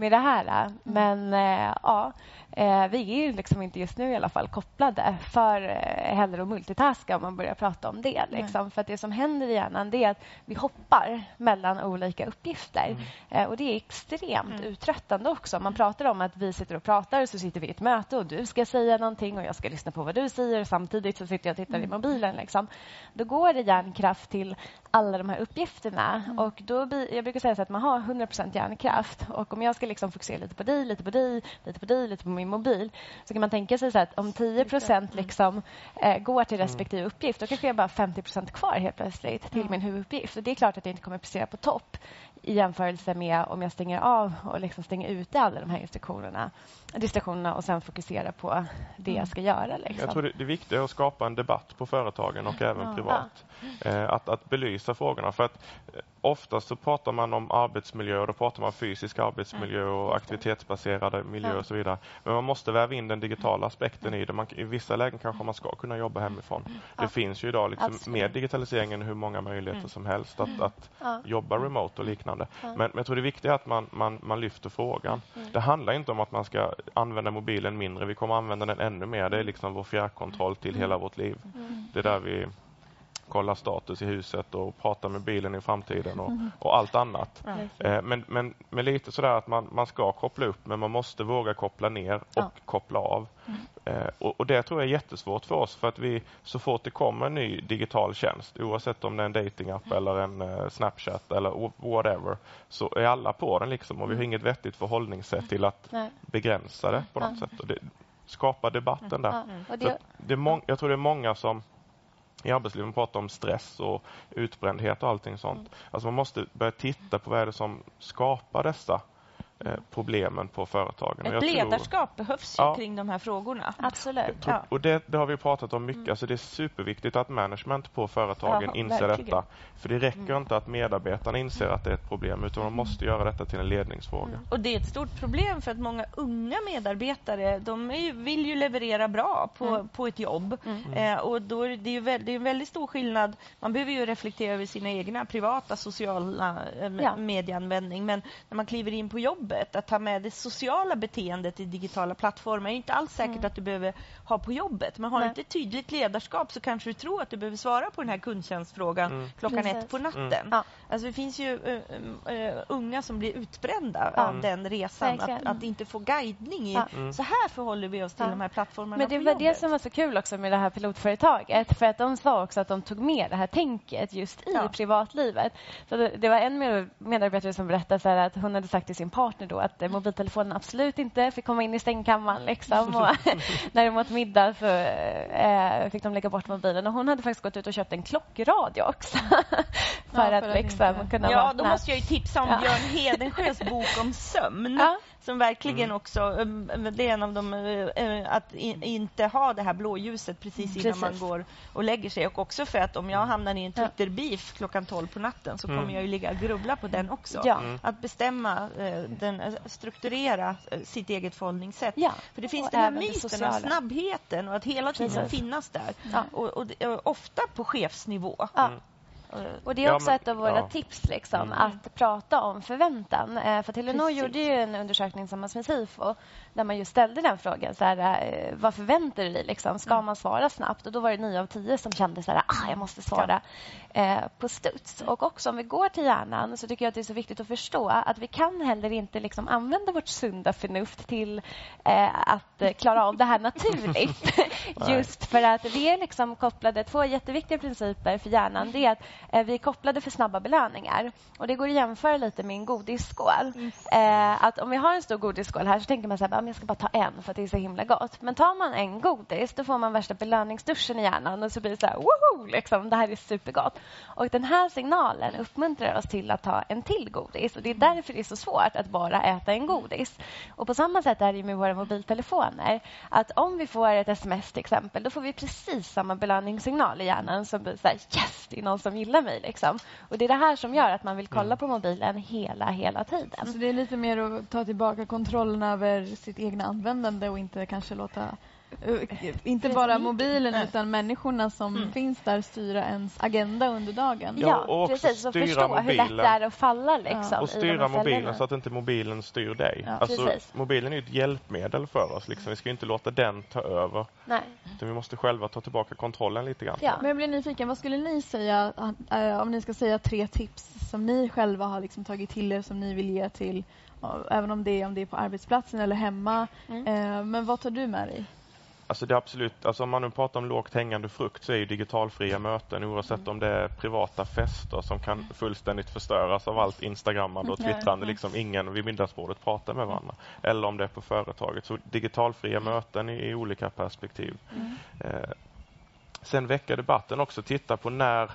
med det här. Mm. Men eh, ja, eh, vi är liksom inte just nu i alla fall kopplade för eh, heller att multitaska om man börjar prata om det. Liksom. För det som händer i hjärnan är att vi hoppar mellan olika uppgifter. Mm. och det är extremt mm. uttröttande också. Man pratar om att vi sitter och pratar så sitter vi i ett möte och du ska säga någonting och jag ska lyssna på vad du säger samtidigt så sitter jag och tittar mm. i mobilen. Liksom. Då går det hjärnkraft till alla de här uppgifterna. Mm. Och då, jag brukar säga att man har 100% hjärnkraft. Och om jag ska liksom fokusera lite på dig, lite på dig, lite på dig, lite på min mobil så kan man tänka sig så att om 10 liksom, eh, går till mm. respektive uppgift då kanske jag bara 50% kvar helt plötsligt till min huvuduppgift. Och det är klart att jag inte kommer prestera på topp i jämförelse med om jag stänger av och liksom stänger ute alla de här instruktionerna, distraktionerna och sen fokuserar på det jag mm. ska göra. Liksom. Jag tror det, det viktiga är att skapa en debatt på företagen och även ja. privat. Eh, att, att belysa frågorna. För att eh, oftast så pratar man om arbetsmiljö och då pratar man fysisk arbetsmiljö och mm. aktivitetsbaserade miljö och så vidare. Men man måste väva in den digitala aspekten i det. Man, I vissa lägen kanske man ska kunna jobba hemifrån. Det finns ju idag liksom med digitaliseringen hur många möjligheter mm. som helst att, att jobba remote och liknande. Men, men jag tror det viktiga är att man, man, man lyfter frågan. Det handlar inte om att man ska använda mobilen mindre. Vi kommer använda den ännu mer. Det är liksom vår fjärrkontroll till hela vårt liv. Det är där vi kolla status i huset och prata med bilen i framtiden och, mm. och allt annat. Mm. men, men, men lite sådär att man, man ska koppla upp men man måste våga koppla ner och ja. koppla av. Mm. Eh, och, och, Det tror jag är jättesvårt för oss för att vi så fort det kommer en ny digital tjänst oavsett om det är en datingapp mm. eller en uh, Snapchat eller whatever så är alla på den liksom och vi har mm. inget vettigt förhållningssätt till att Nej. begränsa det på något sätt. Och det, skapa debatten där. Det... Det jag tror det är många som i arbetslivet pratar om stress och utbrändhet och allting sånt. Mm. Alltså man måste börja titta på vad är det som skapar dessa problemen på företagen. Ett ledarskap tror, behövs ju ja, kring de här frågorna. Absolut. Tror, och det, det, har vi pratat om mycket. Mm. Alltså det är superviktigt att management på företagen ja, inser verkligen. detta. För det räcker mm. inte att medarbetarna inser att det är ett problem utan de måste göra detta till en ledningsfråga. Mm. Och det är ett stort problem för att många unga medarbetare de ju, vill ju leverera bra på, mm. på ett jobb. Mm. Eh, och då är det, ju väl, det är en väldigt stor skillnad. Man behöver ju reflektera över sina egna privata sociala eh, ja. medieanvändning. Men när man kliver in på jobb jobbet. Att ta med det sociala beteendet i digitala plattformar är inte alls säkert mm. att du behöver ha på jobbet. Men har du inte ett tydligt ledarskap så kanske du tror att du behöver svara på den här kundtjänstfrågan mm. klockan Precis. ett på natten. Mm. Alltså det finns ju uh, uh, unga som blir utbrända ja. av den resan. Att, att, inte få guidning i ja. Mm. så här förhåller vi oss till ja. de här plattformarna Men det var det som var så kul också med det här pilotföretaget. För att de sa också att de tog med det här tänket just i privatlivet. Så det, det, var en medarbetare som berättade så att hon hade sagt till sin partner då att eh, mobiltelefonen absolut inte fick komma in i stängkammaren. Liksom. Och när de åt middag så eh, fick de lägga bort mobilen. Och hon hade faktiskt gått ut och köpt en klockradio också. för, ja, att, liksom, kunna Ja, vakna. då måste jag ju tipsa om ja. Björn Hedensjös bok om sömn. Ja som verkligen mm. också, um, det är en av dem, uh, att inte ha det här blåljuset precis innan precis. man går och lägger sig. Och också för att om jag hamnar i en Twitter-beef klockan 12 på natten så kommer mm. jag ju ligga och grubbla på den också. Ja. Mm. Att bestämma, uh, den, strukturera sitt eget förhållningssätt. Ja. För det finns och den här myten av snabbheten och att hela tiden precis. finnas där. Ja. Och, och, och, ofta på chefsnivå. Mm. Och Det är också ja, men, ett av våra ja. tips, liksom, mm. att prata om förväntan. Eh, för Telenor gjorde ju en undersökning tillsammans med Sifo där man just ställde den frågan. Så här, eh, vad förväntar du dig? Liksom? Ska mm. man svara snabbt? Och Då var det nio av tio som kände att ah, jag måste svara eh, på studs. Och också om vi går till hjärnan så tycker jag att det är så viktigt att förstå att vi kan heller inte liksom, använda vårt sunda förnuft till eh, att klara av det här naturligt. just för att vi är liksom kopplade, två jätteviktiga principer för hjärnan det är att Eh, vi är kopplade för snabba belöningar. Och Det går att jämföra lite med en godisskål. Eh, att om vi har en stor godisskål här så tänker man så här, jag ska bara ta en för att det är så himla gott. Men tar man en godis då får man värsta belöningsduschen i hjärnan och så blir det så här, woho, liksom, det här är supergott. Och den här signalen uppmuntrar oss till att ta en till godis. Och Det är därför det är så svårt att bara äta en godis. Och På samma sätt är det med våra mobiltelefoner. Att Om vi får ett sms till exempel, då får vi precis samma belöningssignal i hjärnan som blir så här, yes, det är någon som gillar mig. Liksom. Och Det är det här som gör att man vill kolla på mobilen hela, hela tiden. Så det är lite mer att ta tillbaka kontrollen över sitt egna användande och inte kanske låta Uh, inte bara mobilen utan människorna som mm. finns där styra ens agenda under dagen. Ja, ja precis. Och förstå mobilen. hur lätt det är att falla. Liksom, ja. Och styra mobilen så att inte mobilen styr dig. Ja, alltså, mobilen är ett hjälpmedel för oss. Liksom. Vi ska inte låta den ta över. Nej. Utan vi måste själva ta tillbaka kontrollen lite grann. Ja. Men jag blir nyfiken. Vad skulle ni säga äh, om ni ska säga tre tips som ni själva har liksom tagit till er som ni vill ge till även om det är, om det är på arbetsplatsen eller hemma. Mm. Äh, men vad tar du med dig? Alltså det är absolut, alltså om man nu pratar om lågt hängande frukt så är ju digitalfria möten oavsett mm. om det är privata fester som kan fullständigt förstöras av allt instagrammande och twittrande. Liksom ingen vid middagsbordet pratar med varandra. Eller om det är på företaget. Så digitalfria möten i, i olika perspektiv. Mm. Eh, sen väcka debatten också. Titta på när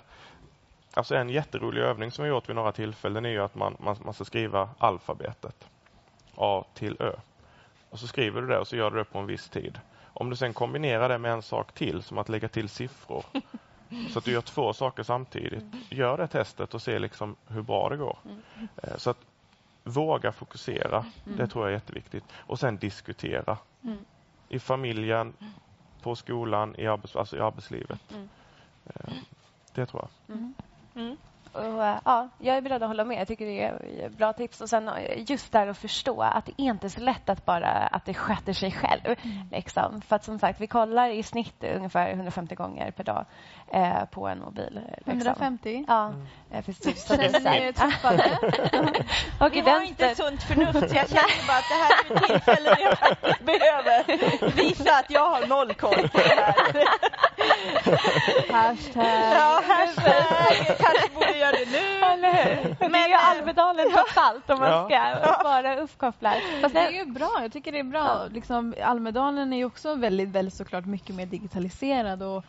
Alltså en jätterolig övning som vi gjort vid några tillfällen är ju att man, man, man ska skriva alfabetet. A till Ö. Och så skriver du det och så gör du det på en viss tid. Om du sen kombinerar det med en sak till, som att lägga till siffror, så att du gör två saker samtidigt. Gör det testet och se liksom hur bra det går. Eh, så att våga fokusera, det tror jag är jätteviktigt. Och sen diskutera. I familjen, på skolan, i, arbets alltså i arbetslivet. Eh, det tror jag. Mm. Och, eh, ja, jag är beredd att hålla med. Jag tycker det är bra tips. Och sen eh, just där att förstå att det inte är så lätt att bara att det sköter sig själv. Mm. Liksom. För att som sagt, vi kollar i snitt ungefär 150 gånger per dag eh, på en mobil. Liksom. 150? Ja, mm. Så det är och du har inte sunt förnuft. Jag känner bara att det här är ett tillfälle jag faktiskt behöver visa att jag har noll koll på det här. hashtag. Ja, hashtag. Kanske borde göra det nu. Eller hur? Men det är ju Almedalen trots allt om man ska vara uppkopplad. Fast det är ju bra. Jag tycker det är bra. Liksom, Almedalen är ju också väldigt, väldigt såklart mycket mer digitaliserad och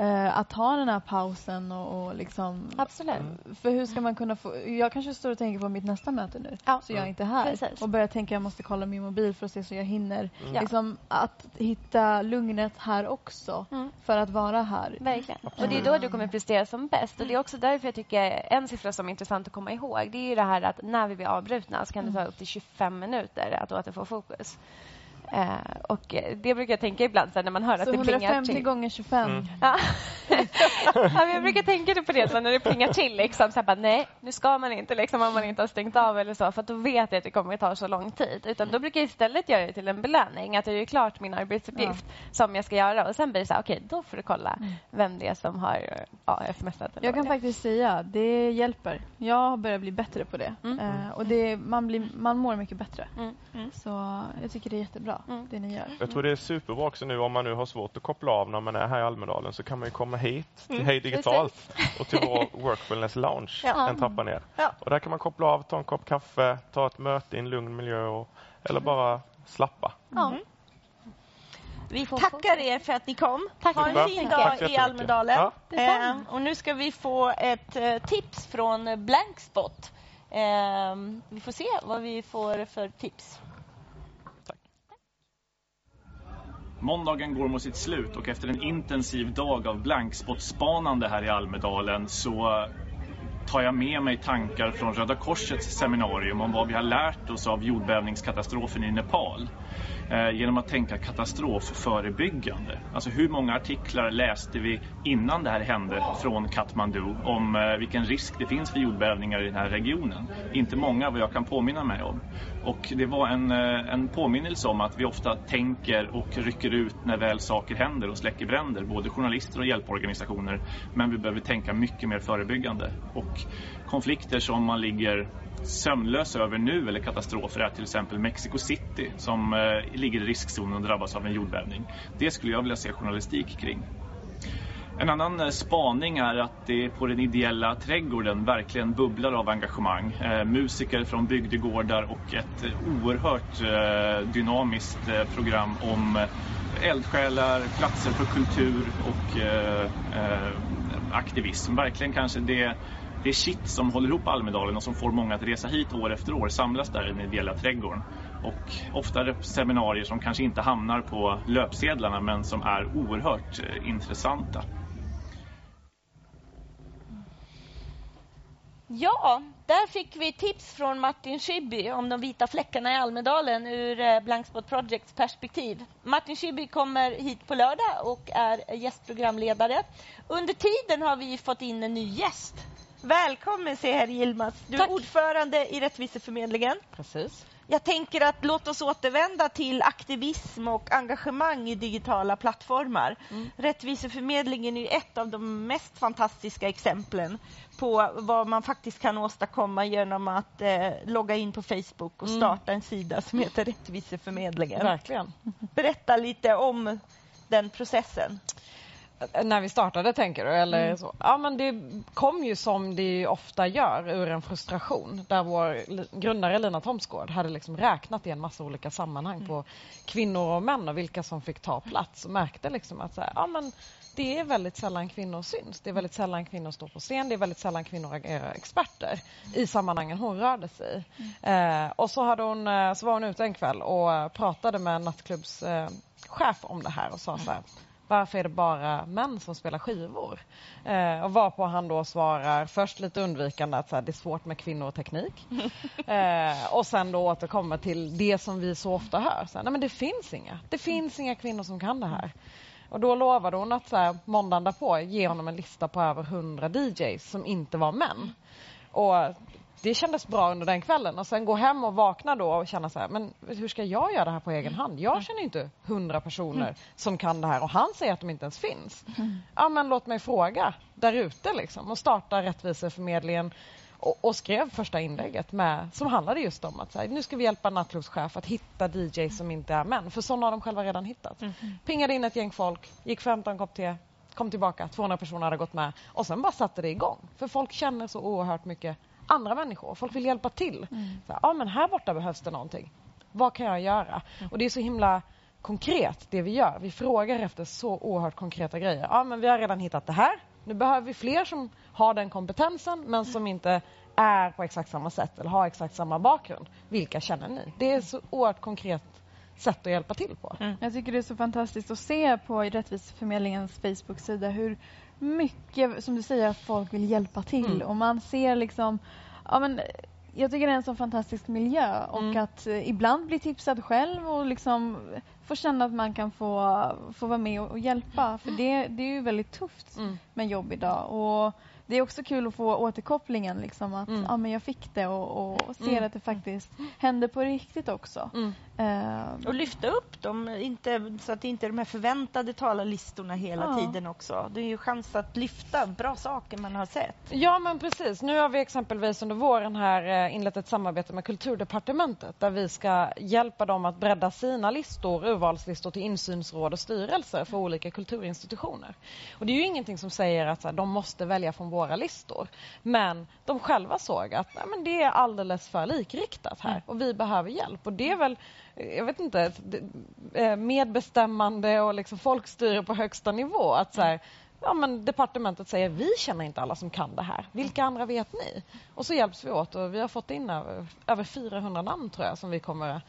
eh, att ta den här pausen och, och liksom... Absolut. För hur ska man kunna få... Jag kanske står och tänker på mitt nästa möte nu, ja. så jag är inte här. Precis. Och börjar tänka att jag måste kolla min mobil för att se så jag hinner. Mm. Liksom, att hitta lugnet här också, mm. för att vara här. Verkligen. Och det är då du kommer prestera som bäst. Och det är också därför jag tycker en siffra som är intressant att komma ihåg, det är det här att när vi blir avbrutna så kan det ta upp till 25 minuter att återfå fokus. Eh, och det brukar jag tänka ibland när man hör så att det plingar till. 150 gånger 25. Mm. Ja. ja, jag brukar tänka på det så när det plingar till. Liksom, så bara, nej, nu ska man inte liksom, om man inte har stängt av eller så. För då vet jag att det kommer att ta så lång tid. Utan då brukar jag istället göra det till en belöning. Att jag gör klart min arbetsuppgift ja. som jag ska göra. Och sen blir det så här, okej, okay, då får du kolla mm. vem det är som har ja, smsat. Jag kan faktiskt säga, det hjälper. Jag börjar bli bättre på det. Mm. Uh, och det, man, blir, man mår mycket bättre. Mm. mm. Så jag tycker det är jättebra mm. det ni gör. Jag tror det är superbra också nu om man nu har svårt att koppla av när man är här i Almedalen så kan man ju komma hit till mm. Hej Digitalt och till vår Workfulness Lounge ja. en trappa ner. Ja. Och där kan man koppla av, ta en kopp kaffe, ta ett möte i en lugn miljö och, eller bara slappa. Mm. Vi tackar er för att ni kom. Tack. Ha en fin dag i Almedalen. Ja. Eh, och nu ska vi få ett eh, tips från Blankspot. Eh, vi får se vad vi får för tips. Måndagen går mot sitt slut och efter en intensiv dag av blankspottspanande här i Almedalen så eh, tar jag med mig tankar från Röda Korsets seminarium om vad vi har lärt oss av jordbävningskatastrofen i Nepal. Eh, genom att tänka katastrofförebyggande. Alltså hur många artiklar läste vi innan det här hände från Kathmandu om eh, vilken risk det finns för jordbävningar i den här regionen? Inte många vad jag kan påminna mig om. Och det var en, eh, en påminnelse om att vi ofta tänker och rycker ut när väl saker händer och släcker bränder, både journalister och hjälporganisationer. Men vi behöver tänka mycket mer förebyggande. Och konflikter som man ligger sömnlös över nu eller katastrofer är till exempel Mexico City som eh, ligger i riskzonen och drabbas av en jordbävning. Det skulle jag vilja se journalistik kring. En annan eh, spaning är att det på den ideella trädgården verkligen bubblar av engagemang. Eh, musiker från bygdegårdar och ett eh, oerhört eh, dynamiskt eh, program om eh, eldsjälar, platser för kultur och eh, eh, aktivism. Verkligen kanske det, det kitt som håller ihop Almedalen och som får många att resa hit år efter år samlas där i den ideella trädgården. Och ofta seminarier som kanske inte hamnar på löpsedlarna men som är oerhört eh, intressanta. Ja, där fick vi tips från Martin Schibbye om de vita fläckarna i Almedalen ur eh, Blankspot Projects perspektiv. Martin Schibbye kommer hit på lördag och är eh, gästprogramledare. Under tiden har vi fått in en ny gäst. Välkommen Seher Yilmaz. Du är Tack. ordförande i Rättviseförmedlingen. Precis. Jag tänker att låt oss återvända till aktivism och engagemang i digitala plattformar. Mm. Rättviseförmedlingen är ett av de mest fantastiska exemplen på vad man faktiskt kan åstadkomma genom att eh, logga in på Facebook och Mm. starta en sida som heter Rättviseförmedlingen. Verkligen. Berätta lite om den processen. När vi startade tänker du? Eller Mm. så? Ja, men det kom ju som det ofta gör ur en frustration där vår grundare Lina Thomsgård hade liksom räknat i en massa olika sammanhang på kvinnor och män och vilka som fick ta plats och märkte liksom att så här, ja, men det är väldigt sällan kvinnor syns. Det är väldigt sällan kvinnor står på scen. Det är väldigt sällan kvinnor agerar experter i sammanhangen hon rörde sig i. Eh, och så, hade hon, eh, så var hon ute en kväll och pratade med en nattklubbschef eh, om det här och sa så här varför är det bara män som spelar skivor? Eh, och varpå han då svarar först lite undvikande att så här, det är svårt med kvinnor och teknik. eh, och sen då återkommer till det som vi så ofta hör. Så här, Nej, men det finns inga. Det finns inga kvinnor som kan det här. Och då lovade hon att så här, måndagen därpå ge honom en lista på över 100 DJs som inte var män. Och det kändes bra under den kvällen. Och sen gå hem och vakna då och känna så här, men hur ska jag göra det här på egen hand? Jag känner inte hundra personer som kan det här. Och han säger att de inte ens finns. Ja men låt mig fråga där ute liksom. Och starta Rättviseförmedlingen. Och, och skrev första inlägget med, som handlade just om att så här, nu ska vi hjälpa nattklubbschef att hitta DJs som inte är män, för sådana har de själva redan hittat. Pingade in ett gäng folk, gick 15 kopp te, kom tillbaka, 200 personer hade gått med. Och sen bara satte det igång. För folk känner så oerhört mycket andra människor. Folk vill hjälpa till. Så här, men här borta behövs det någonting. Vad kan jag göra? Och det är så himla konkret det vi gör. Vi frågar efter så oerhört konkreta grejer. Ja, men vi har redan hittat det här. Nu behöver vi fler som har den kompetensen men som inte är på exakt samma sätt eller har exakt samma bakgrund. Vilka känner ni? Det är så oerhört konkret sätt att hjälpa till på. Jag tycker det är så fantastiskt att se på Rättviseförmedlingens Facebook-sida hur mycket, som du säger, folk vill hjälpa till. Mm. Och man ser liksom... Ja, men, jag tycker det är en så fantastisk miljö och Mm. att eh, ibland bli tipsad själv och liksom få känna att man kan få, få vara med och, och hjälpa. För det, det är ju väldigt tufft Mm. med jobb idag. Och det är också kul att få återkopplingen, liksom, att Mm. ja, men jag fick det och, och, ser Mm. att det faktiskt händer på riktigt också. Mm. Eh, Och lyfta upp dem, inte, så att det inte är de här förväntade talarlistorna hela Ja. tiden också. Det är ju chans att lyfta bra saker man har sett. Ja, men precis. Nu har vi exempelvis under våren här eh, inlett ett samarbete med Kulturdepartementet där vi ska hjälpa dem att bredda sina listor, urvalslistor till insynsråd och styrelser för olika kulturinstitutioner. Och det är ju ingenting som säger att här, de måste välja från våra listor. Men de själva såg att nej, men det är alldeles för likriktat här och vi behöver hjälp. Och det är väl, jag vet inte, eh, medbestämmande och liksom folkstyre på högsta nivå. Att så här, ja, men departementet säger vi känner inte alla som kan det här. Vilka andra vet ni? Och så hjälps vi åt och vi har fått in över, över 400 namn tror jag som vi kommer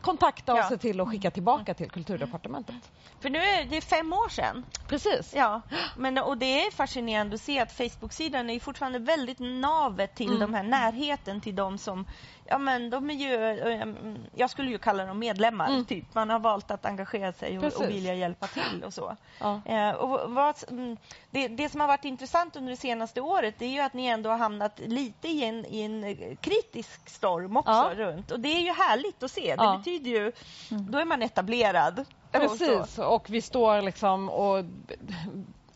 kontakta och Ja. se till och skicka tillbaka till Kulturdepartementet. För nu är det fem år sedan. Precis. Ja, men, och det är fascinerande att se att Facebook-sidan är fortfarande väldigt navet till Mm. de här närheten till de som, ja men de är ju, eh, jag skulle ju kalla dem medlemmar, Mm. typ. Man har valt att engagera sig och, och vilja hjälpa till och så. Ja. Eh, och vad, mm, det, det som har varit intressant under det senaste året det är ju att ni ändå har hamnat lite i en, i en eh, kritisk storm också Ja. runt. Och det är ju härligt att se. Det Ja. betyder ju, då är man etablerad. Och. Precis, och vi står liksom och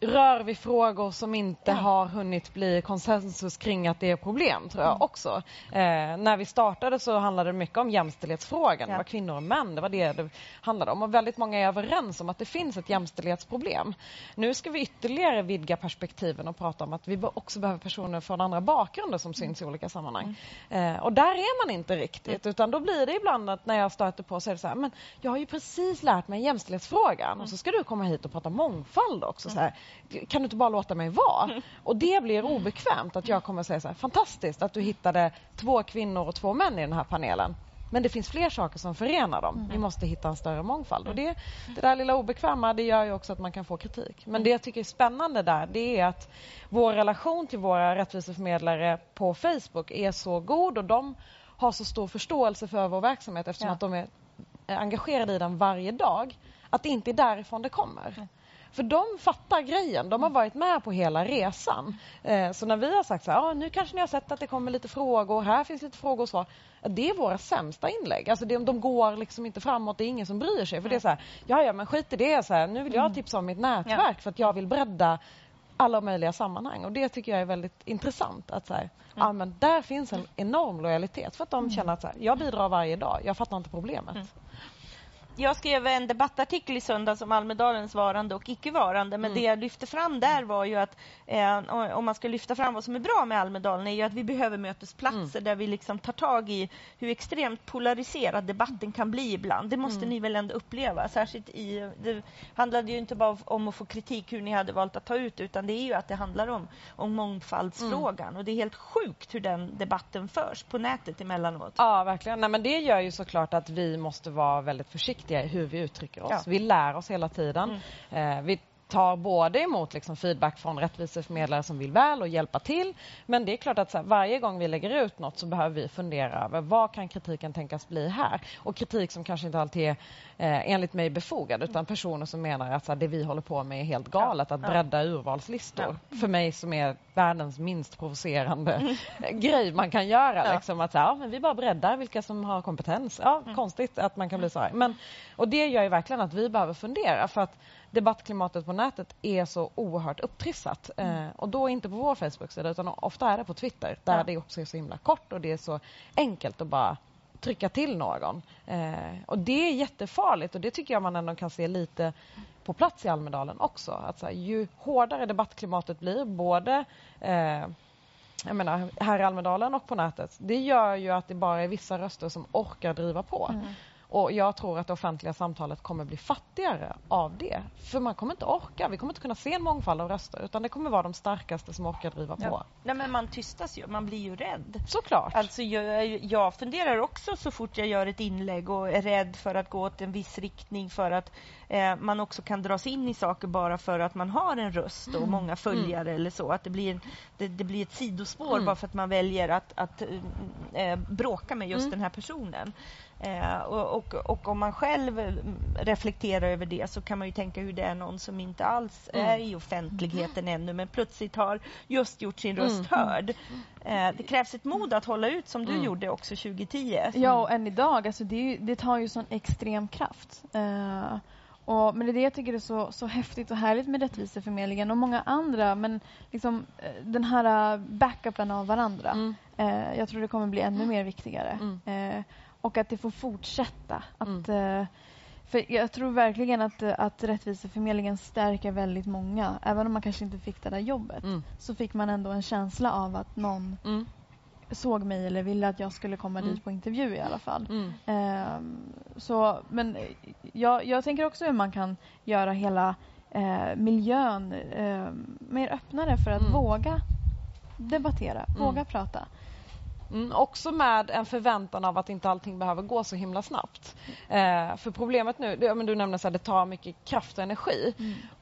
rör vi frågor som inte har hunnit bli konsensus kring att det är problem, tror jag också. Eh, när vi startade så handlade det mycket om jämställdhetsfrågan. Det var kvinnor och män, det var det det handlade om. Och väldigt många är överens om att det finns ett jämställdhetsproblem. Nu ska vi ytterligare vidga perspektiven och prata om att vi också behöver personer från andra bakgrunder som syns i olika sammanhang. Eh, och där är man inte riktigt, utan då blir det ibland att när jag stöter på så är det så här, men jag har ju precis lärt mig jämställdhetsfrågan och så ska du komma hit och prata mångfald också. Så här, kan du inte bara låta mig vara? Och det blir obekvämt att jag kommer säga så här, fantastiskt att du hittade två kvinnor och två män i den här panelen. Men det finns fler saker som förenar dem. Vi måste hitta en större mångfald. Och det, det där lilla obekväma det gör ju också att man kan få kritik. Men det jag tycker är spännande där det är att vår relation till våra rättviseförmedlare på Facebook är så god och de har så stor förståelse för vår verksamhet eftersom Ja. att de är engagerade i den varje dag. Att det inte är därifrån det kommer. För de fattar grejen, de har varit med på hela resan. Eh, så när vi har sagt så här, ah, nu kanske ni har sett att det kommer lite frågor, här finns lite frågor och. Ja, Det är våra sämsta inlägg. Alltså det, de går liksom inte framåt, det är ingen som bryr sig. För det är så här, ja ja men skit i det, så här, nu vill jag tipsa om mitt nätverk för att jag vill bredda alla möjliga sammanhang. Och det tycker jag är väldigt intressant. Att så här, ja, men där finns en enorm lojalitet för att de känner att så här, jag bidrar varje dag, jag fattar inte problemet. Jag skrev en debattartikel i söndags om Almedalens varande och icke-varande. Men det jag lyfte fram där var ju att eh, om man ska lyfta fram vad som är bra med Almedalen är ju att vi behöver mötesplatser där vi liksom tar tag i hur extremt polariserad debatten kan bli ibland. Det måste ni väl ändå uppleva. Särskilt i, det handlade ju inte bara om att få kritik hur ni hade valt att ta ut utan det är ju att det handlar om, om mångfaldsfrågan. Och det är helt sjukt hur den debatten förs på nätet emellanåt. Ja, verkligen. Nej, men det gör ju såklart att vi måste vara väldigt försiktiga i hur vi uttrycker oss. Ja. Vi lär oss hela tiden. Eh, vi tar både emot liksom feedback från rättviseförmedlare som vill väl och hjälpa till. Men det är klart att här, varje gång vi lägger ut något så behöver vi fundera över vad kan kritiken tänkas bli här? Och kritik som kanske inte alltid är eh, enligt mig befogad utan personer som menar att här, det vi håller på med är helt galet, att bredda urvalslistor. För mig som är världens minst provocerande grej man kan göra. Liksom, att ja, men vi bara breddar vilka som har kompetens. Ja, Konstigt att man kan bli så här. Men, och det gör ju verkligen att vi behöver fundera för att debattklimatet på nätet är så oerhört upptrissat. Eh, och då inte på vår Facebook-sida utan ofta är det på Twitter där Ja. det också är så himla kort och det är så enkelt att bara trycka till någon. Eh, och det är jättefarligt och det tycker jag man ändå kan se lite på plats i Almedalen också. Att så här, ju hårdare debattklimatet blir, både eh, jag menar, här i Almedalen och på nätet, det gör ju att det bara är vissa röster som orkar driva på. Och jag tror att det offentliga samtalet kommer bli fattigare av det. För man kommer inte orka, vi kommer inte kunna se en mångfald av röster utan det kommer vara de starkaste som orkar driva på. Ja. Nej, men man tystas ju, man blir ju rädd. Såklart. Alltså jag, jag funderar också så fort jag gör ett inlägg och är rädd för att gå åt en viss riktning för att eh, man också kan dras in i saker bara för att man har en röst och många följare eller så. Att det blir, en, det, det blir ett sidospår bara för att man väljer att, att eh, bråka med just den här personen. Eh, och, och, och om man själv mm, reflekterar över det så kan man ju tänka hur det är någon som inte alls är i offentligheten ännu men plötsligt har just gjort sin röst hörd. Eh, det krävs ett mod att hålla ut som du gjorde också 2010. Ja, och än idag. Alltså det, det tar ju sån extrem kraft. Eh, och, men det är det jag tycker är så, så häftigt och härligt med Rättviseförmedlingen och många andra. Men liksom, eh, den här eh, backupen av varandra. Eh, jag tror det kommer bli ännu mer viktigare. Och att det får fortsätta. Att, eh, för jag tror verkligen att, att Rättviseförmedlingen stärker väldigt många. Även om man kanske inte fick det där jobbet Mm. så fick man ändå en känsla av att någon Mm. såg mig eller ville att jag skulle komma dit på intervju i alla fall. Mm. Ehm, så, men eh, jag, jag tänker också hur man kan göra hela eh, miljön eh, mer öppnare för att Mm. våga debattera, våga prata. Mm, också med en förväntan av att inte allting behöver gå så himla snabbt. Eh, för problemet nu, det, men du nämnde att det tar mycket kraft och energi.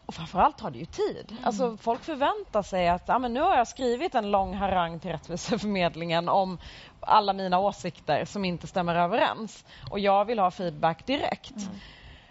Och framförallt tar det ju tid. Alltså, folk förväntar sig att ja, men nu har jag skrivit en lång harang till Rättviseförmedlingen om alla mina åsikter som inte stämmer överens. Och jag vill ha feedback direkt.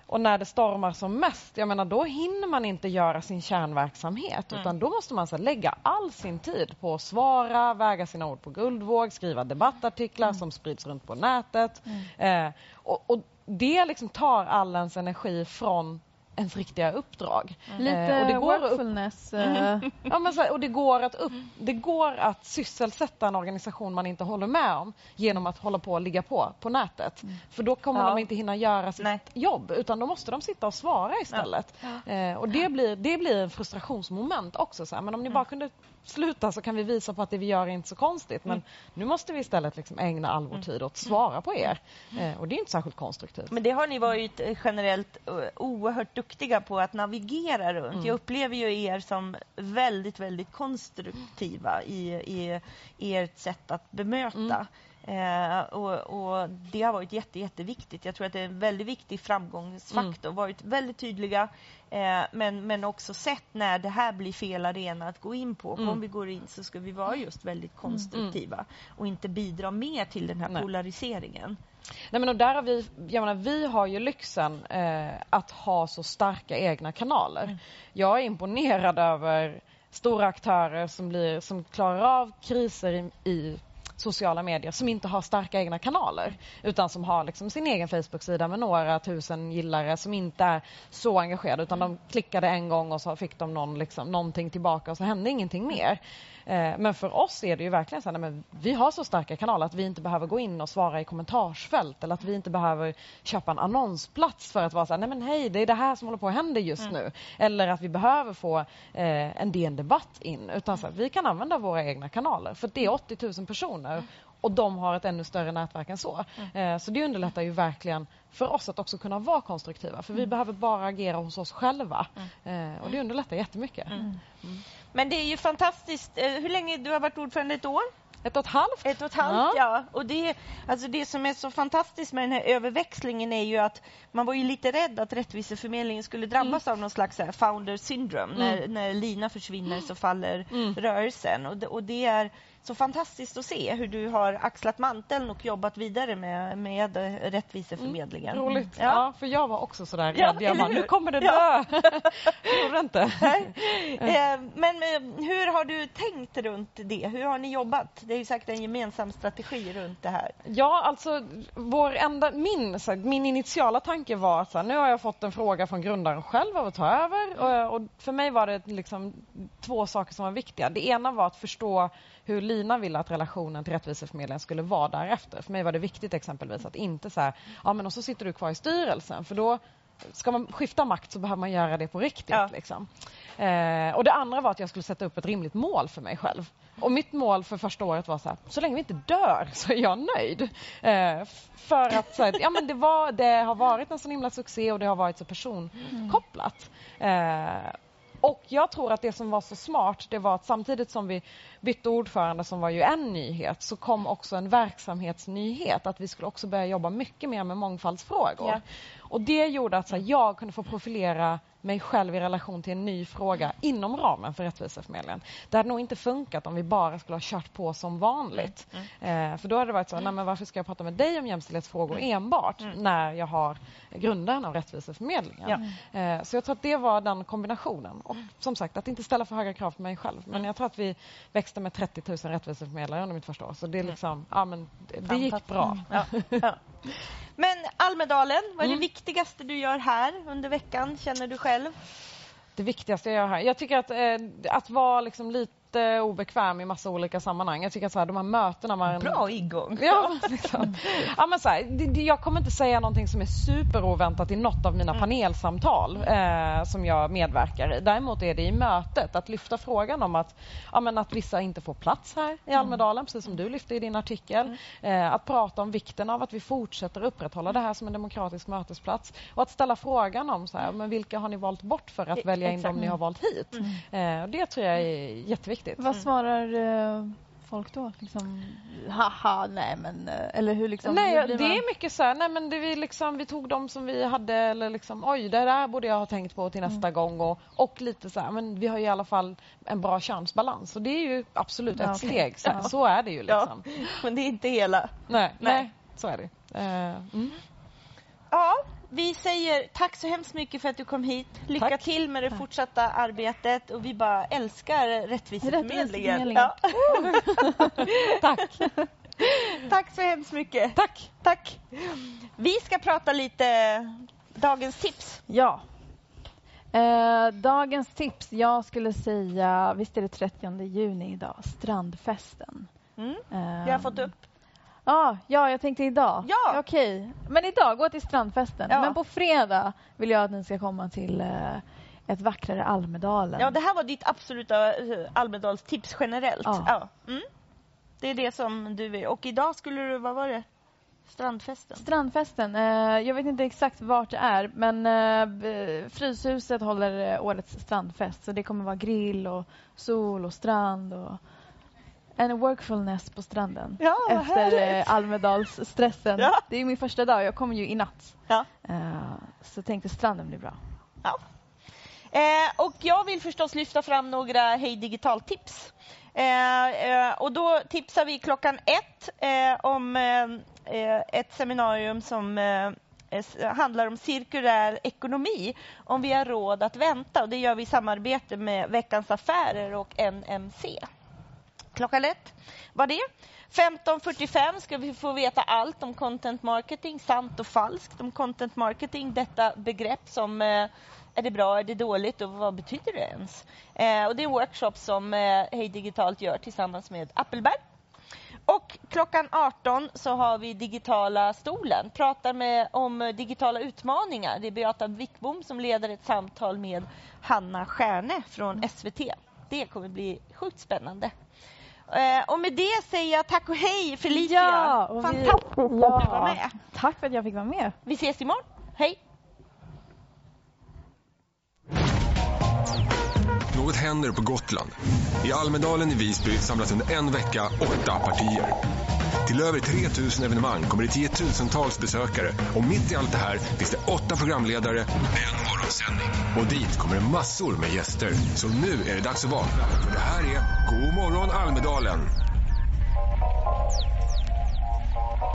Och när det stormar som mest, jag menar då hinner man inte göra sin kärnverksamhet. Utan då måste man så lägga all sin tid på att svara, väga sina ord på guldvåg, skriva debattartiklar som sprids runt på nätet. Eh, och, och det liksom tar all ens energi från ens riktiga uppdrag. Lite Eh, och det går att upp- workfulness. eh, Ja, men här, och det går, att upp, det går att sysselsätta en organisation man inte håller med om genom att hålla på och ligga på på nätet. För då kommer Ja. de inte hinna göra sitt Nej. jobb utan då måste de sitta och svara istället. Eh, och det blir, det blir en frustrationsmoment också. Så här. Men om ni bara kunde sluta så kan vi visa på att det vi gör är inte så konstigt. Men nu måste vi istället liksom ägna all vår tid åt att svara på er. Eh, och det är inte särskilt konstruktivt. Men det har ni varit eh, generellt oerhört duktiga på att navigera runt. Mm. Jag upplever ju er som väldigt, väldigt konstruktiva i, i, i ert sätt att bemöta. Mm. Eh, och, och Det har varit jätte, jätteviktigt. Jag tror att det är en väldigt viktig framgångsfaktor. Varit väldigt tydliga eh, men, men också sett när det här blir fel arena att gå in på. Mm. Om vi går in så ska vi vara just väldigt konstruktiva och inte bidra mer till den här Nej. polariseringen. Nej, men och där har vi, jag menar, vi har ju lyxen eh, att ha så starka egna kanaler. Jag är imponerad över stora aktörer som, blir, som klarar av kriser i, i sociala medier som inte har starka egna kanaler utan som har liksom sin egen Facebook-sida med några tusen gillare som inte är så engagerade utan de klickade en gång och så fick de någon, liksom, någonting tillbaka och så hände ingenting mer. Eh, men för oss är det ju verkligen så här, men vi har så starka kanaler att vi inte behöver gå in och svara i kommentarsfält eller att vi inte behöver köpa en annonsplats för att vara så här, nej men hej, det är det här som håller på att hända just nu. Eller att vi behöver få eh, en DN Debatt in. Utan så här, vi kan använda våra egna kanaler för det är 80 000 personer och de har ett ännu större nätverk än så. Eh, så det underlättar ju verkligen för oss att också kunna vara konstruktiva. För vi behöver bara agera hos oss själva. Eh, och det underlättar jättemycket. Men det är ju fantastiskt. Eh, Hur länge du har varit ordförande? Ett år? Ett och ett halvt. Ett och ett halvt, ja. Och det, alltså det som är så fantastiskt med den här överväxlingen är ju att man var ju lite rädd att Rättviseförmedlingen skulle drabbas av någon slags founder syndrome. När, när Lina försvinner så faller rörelsen. Och det, och det är så fantastiskt att se hur du har axlat manteln och jobbat vidare med, med Rättviseförmedlingen. Roligt. Ja. Ja. för jag var också sådär Ja, rädd. Jag bara, nu kommer det dö. Ja. det gjorde inte. Eh, Men eh, hur har du tänkt runt det? Hur har ni jobbat? Det är ju säkert en gemensam strategi runt det här. Ja, alltså vår enda, min, så här, min initiala tanke var att nu har jag fått en fråga från grundaren själv av att ta över. Och, och för mig var det liksom två saker som var viktiga. Det ena var att förstå hur Lina ville att relationen till Rättviseförmedlingen skulle vara därefter. För mig var det viktigt exempelvis att inte så här, ja men och så sitter du kvar i styrelsen för då Ska man skifta makt så behöver man göra det på riktigt. Ja. Liksom. Eh, och Det andra var att jag skulle sätta upp ett rimligt mål för mig själv. Och Mitt mål för första året var så här, så länge vi inte dör så är jag nöjd. Eh, för att så här, ja, men det, var, det har varit en sån himla succé och det har varit så personkopplat. Eh, och jag tror att det som var så smart det var att samtidigt som vi bytte ordförande som var ju en nyhet så kom också en verksamhetsnyhet att vi skulle också börja jobba mycket mer med mångfaldsfrågor. Ja. Och det gjorde att här, jag kunde få profilera mig själv i relation till en ny fråga inom ramen för Rättviseförmedlingen. Det hade nog inte funkat om vi bara skulle ha kört på som vanligt. Eh, för då hade det varit så, nej men varför ska jag prata med dig om jämställdhetsfrågor enbart när jag har grundaren av Rättviseförmedlingen. Eh, så jag tror att det var den kombinationen. Och som sagt, att inte ställa för höga krav på mig själv. Men jag tror att vi växte med 30 000 rättviseförmedlare under mitt första år. Så det, är liksom, ja, men det, det gick bra. Ja. Ja. Men Almedalen, vad är Mm. det viktigaste du gör här under veckan, känner du själv? det viktigaste jag gör här. Jag tycker att, eh, att vara liksom lite obekväm i massa olika sammanhang. Jag tycker att så här, de här mötena man... Bra ingång. Ja, liksom. ja, men så här, det, jag kommer inte säga någonting som är superoväntat i något av mina panelsamtal eh, som jag medverkar i. Däremot är det i mötet att lyfta frågan om att, ja, men att vissa inte får plats här i Almedalen, precis som du lyfte i din artikel. Eh, att prata om vikten av att vi fortsätter upprätthålla det här som en demokratisk mötesplats och att ställa frågan om så här, men vilka har ni valt bort för att E- välja in exakt. dem ni har valt hit. Eh, och det tror jag är jätteviktigt. Vad svarar eh, folk då? Liksom, haha, nej men... eh, Eller hur liksom? Nej, det man- är mycket så här, nej men det vi, liksom, vi tog de som vi hade eller liksom, oj det där borde jag ha tänkt på till nästa gång och, och lite så här, men vi har i alla fall en bra könsbalans och det är ju absolut Ja, ett okej. steg, så, Ja. så är det ju liksom. Ja, men det är inte hela. Nej, Nej. nej, så är det. Eh, mm. Ja, vi säger tack så hemskt mycket för att du kom hit. Lycka Tack. till med det fortsatta arbetet och vi bara älskar Rättviseförmedlingen. Ja. Tack. tack så hemskt mycket. Tack. Tack. Vi ska prata lite dagens tips. Ja. Eh, dagens tips, jag skulle säga, visst är det 30 juni idag, strandfesten. Mm. Eh, Vi har fått upp. Ah, ja, jag tänkte idag. Ja. Okej, men idag, gå till strandfesten. Ja. Men på fredag vill jag att ni ska komma till eh, ett vackrare Almedalen. Ja, det här var ditt absoluta eh, Almedalstips generellt. Ja. Mm. Det är det som du vill. Och idag skulle du, vad var det? Strandfesten? Strandfesten, eh, jag vet inte exakt vart det är men eh, Fryshuset håller eh, årets strandfest så det kommer vara grill och sol och strand och en workfulness på stranden Ja, efter eh, Almedalsstressen. Ja. Det är min första dag, jag kommer ju i natt. Ja. Eh, så tänkte stranden blir bra. Ja. Eh, och jag vill förstås lyfta fram några Hej Digital-tips. Eh, eh, och då tipsar vi klockan ett om ett seminarium som handlar om cirkulär ekonomi, om vi har råd att vänta. Och det gör vi i samarbete med Veckans Affärer och NMC. Klockan ett var det. 15.45 ska vi få veta allt om content marketing, sant och falskt om content marketing. Detta begrepp som eh, är det bra, är det dåligt och vad betyder det ens? Eh, och det är en workshop som eh, Hej Digitalt gör tillsammans med Appelberg. Och klockan 18 så har vi Digitala stolen, pratar med, om digitala utmaningar. Det är Beata Wickbom som leder ett samtal med Hanna Stjärne från SVT. Det kommer bli sjukt spännande. Eh, och med det säger jag tack och hej Felicia! Ja, och vi- Fantastiskt att du Ja. var med. Tack för att jag fick vara med. Vi ses imorgon. Hej! Något händer på Gotland. I Almedalen i Visby samlas under en vecka åtta partier. Till över 3000 evenemang kommer det tiotusentals besökare och mitt i allt det här finns det åtta programledare och en morgonsändning. Och dit kommer det massor med gäster. Så nu är det dags att vakna, för det här är God morgon Almedalen!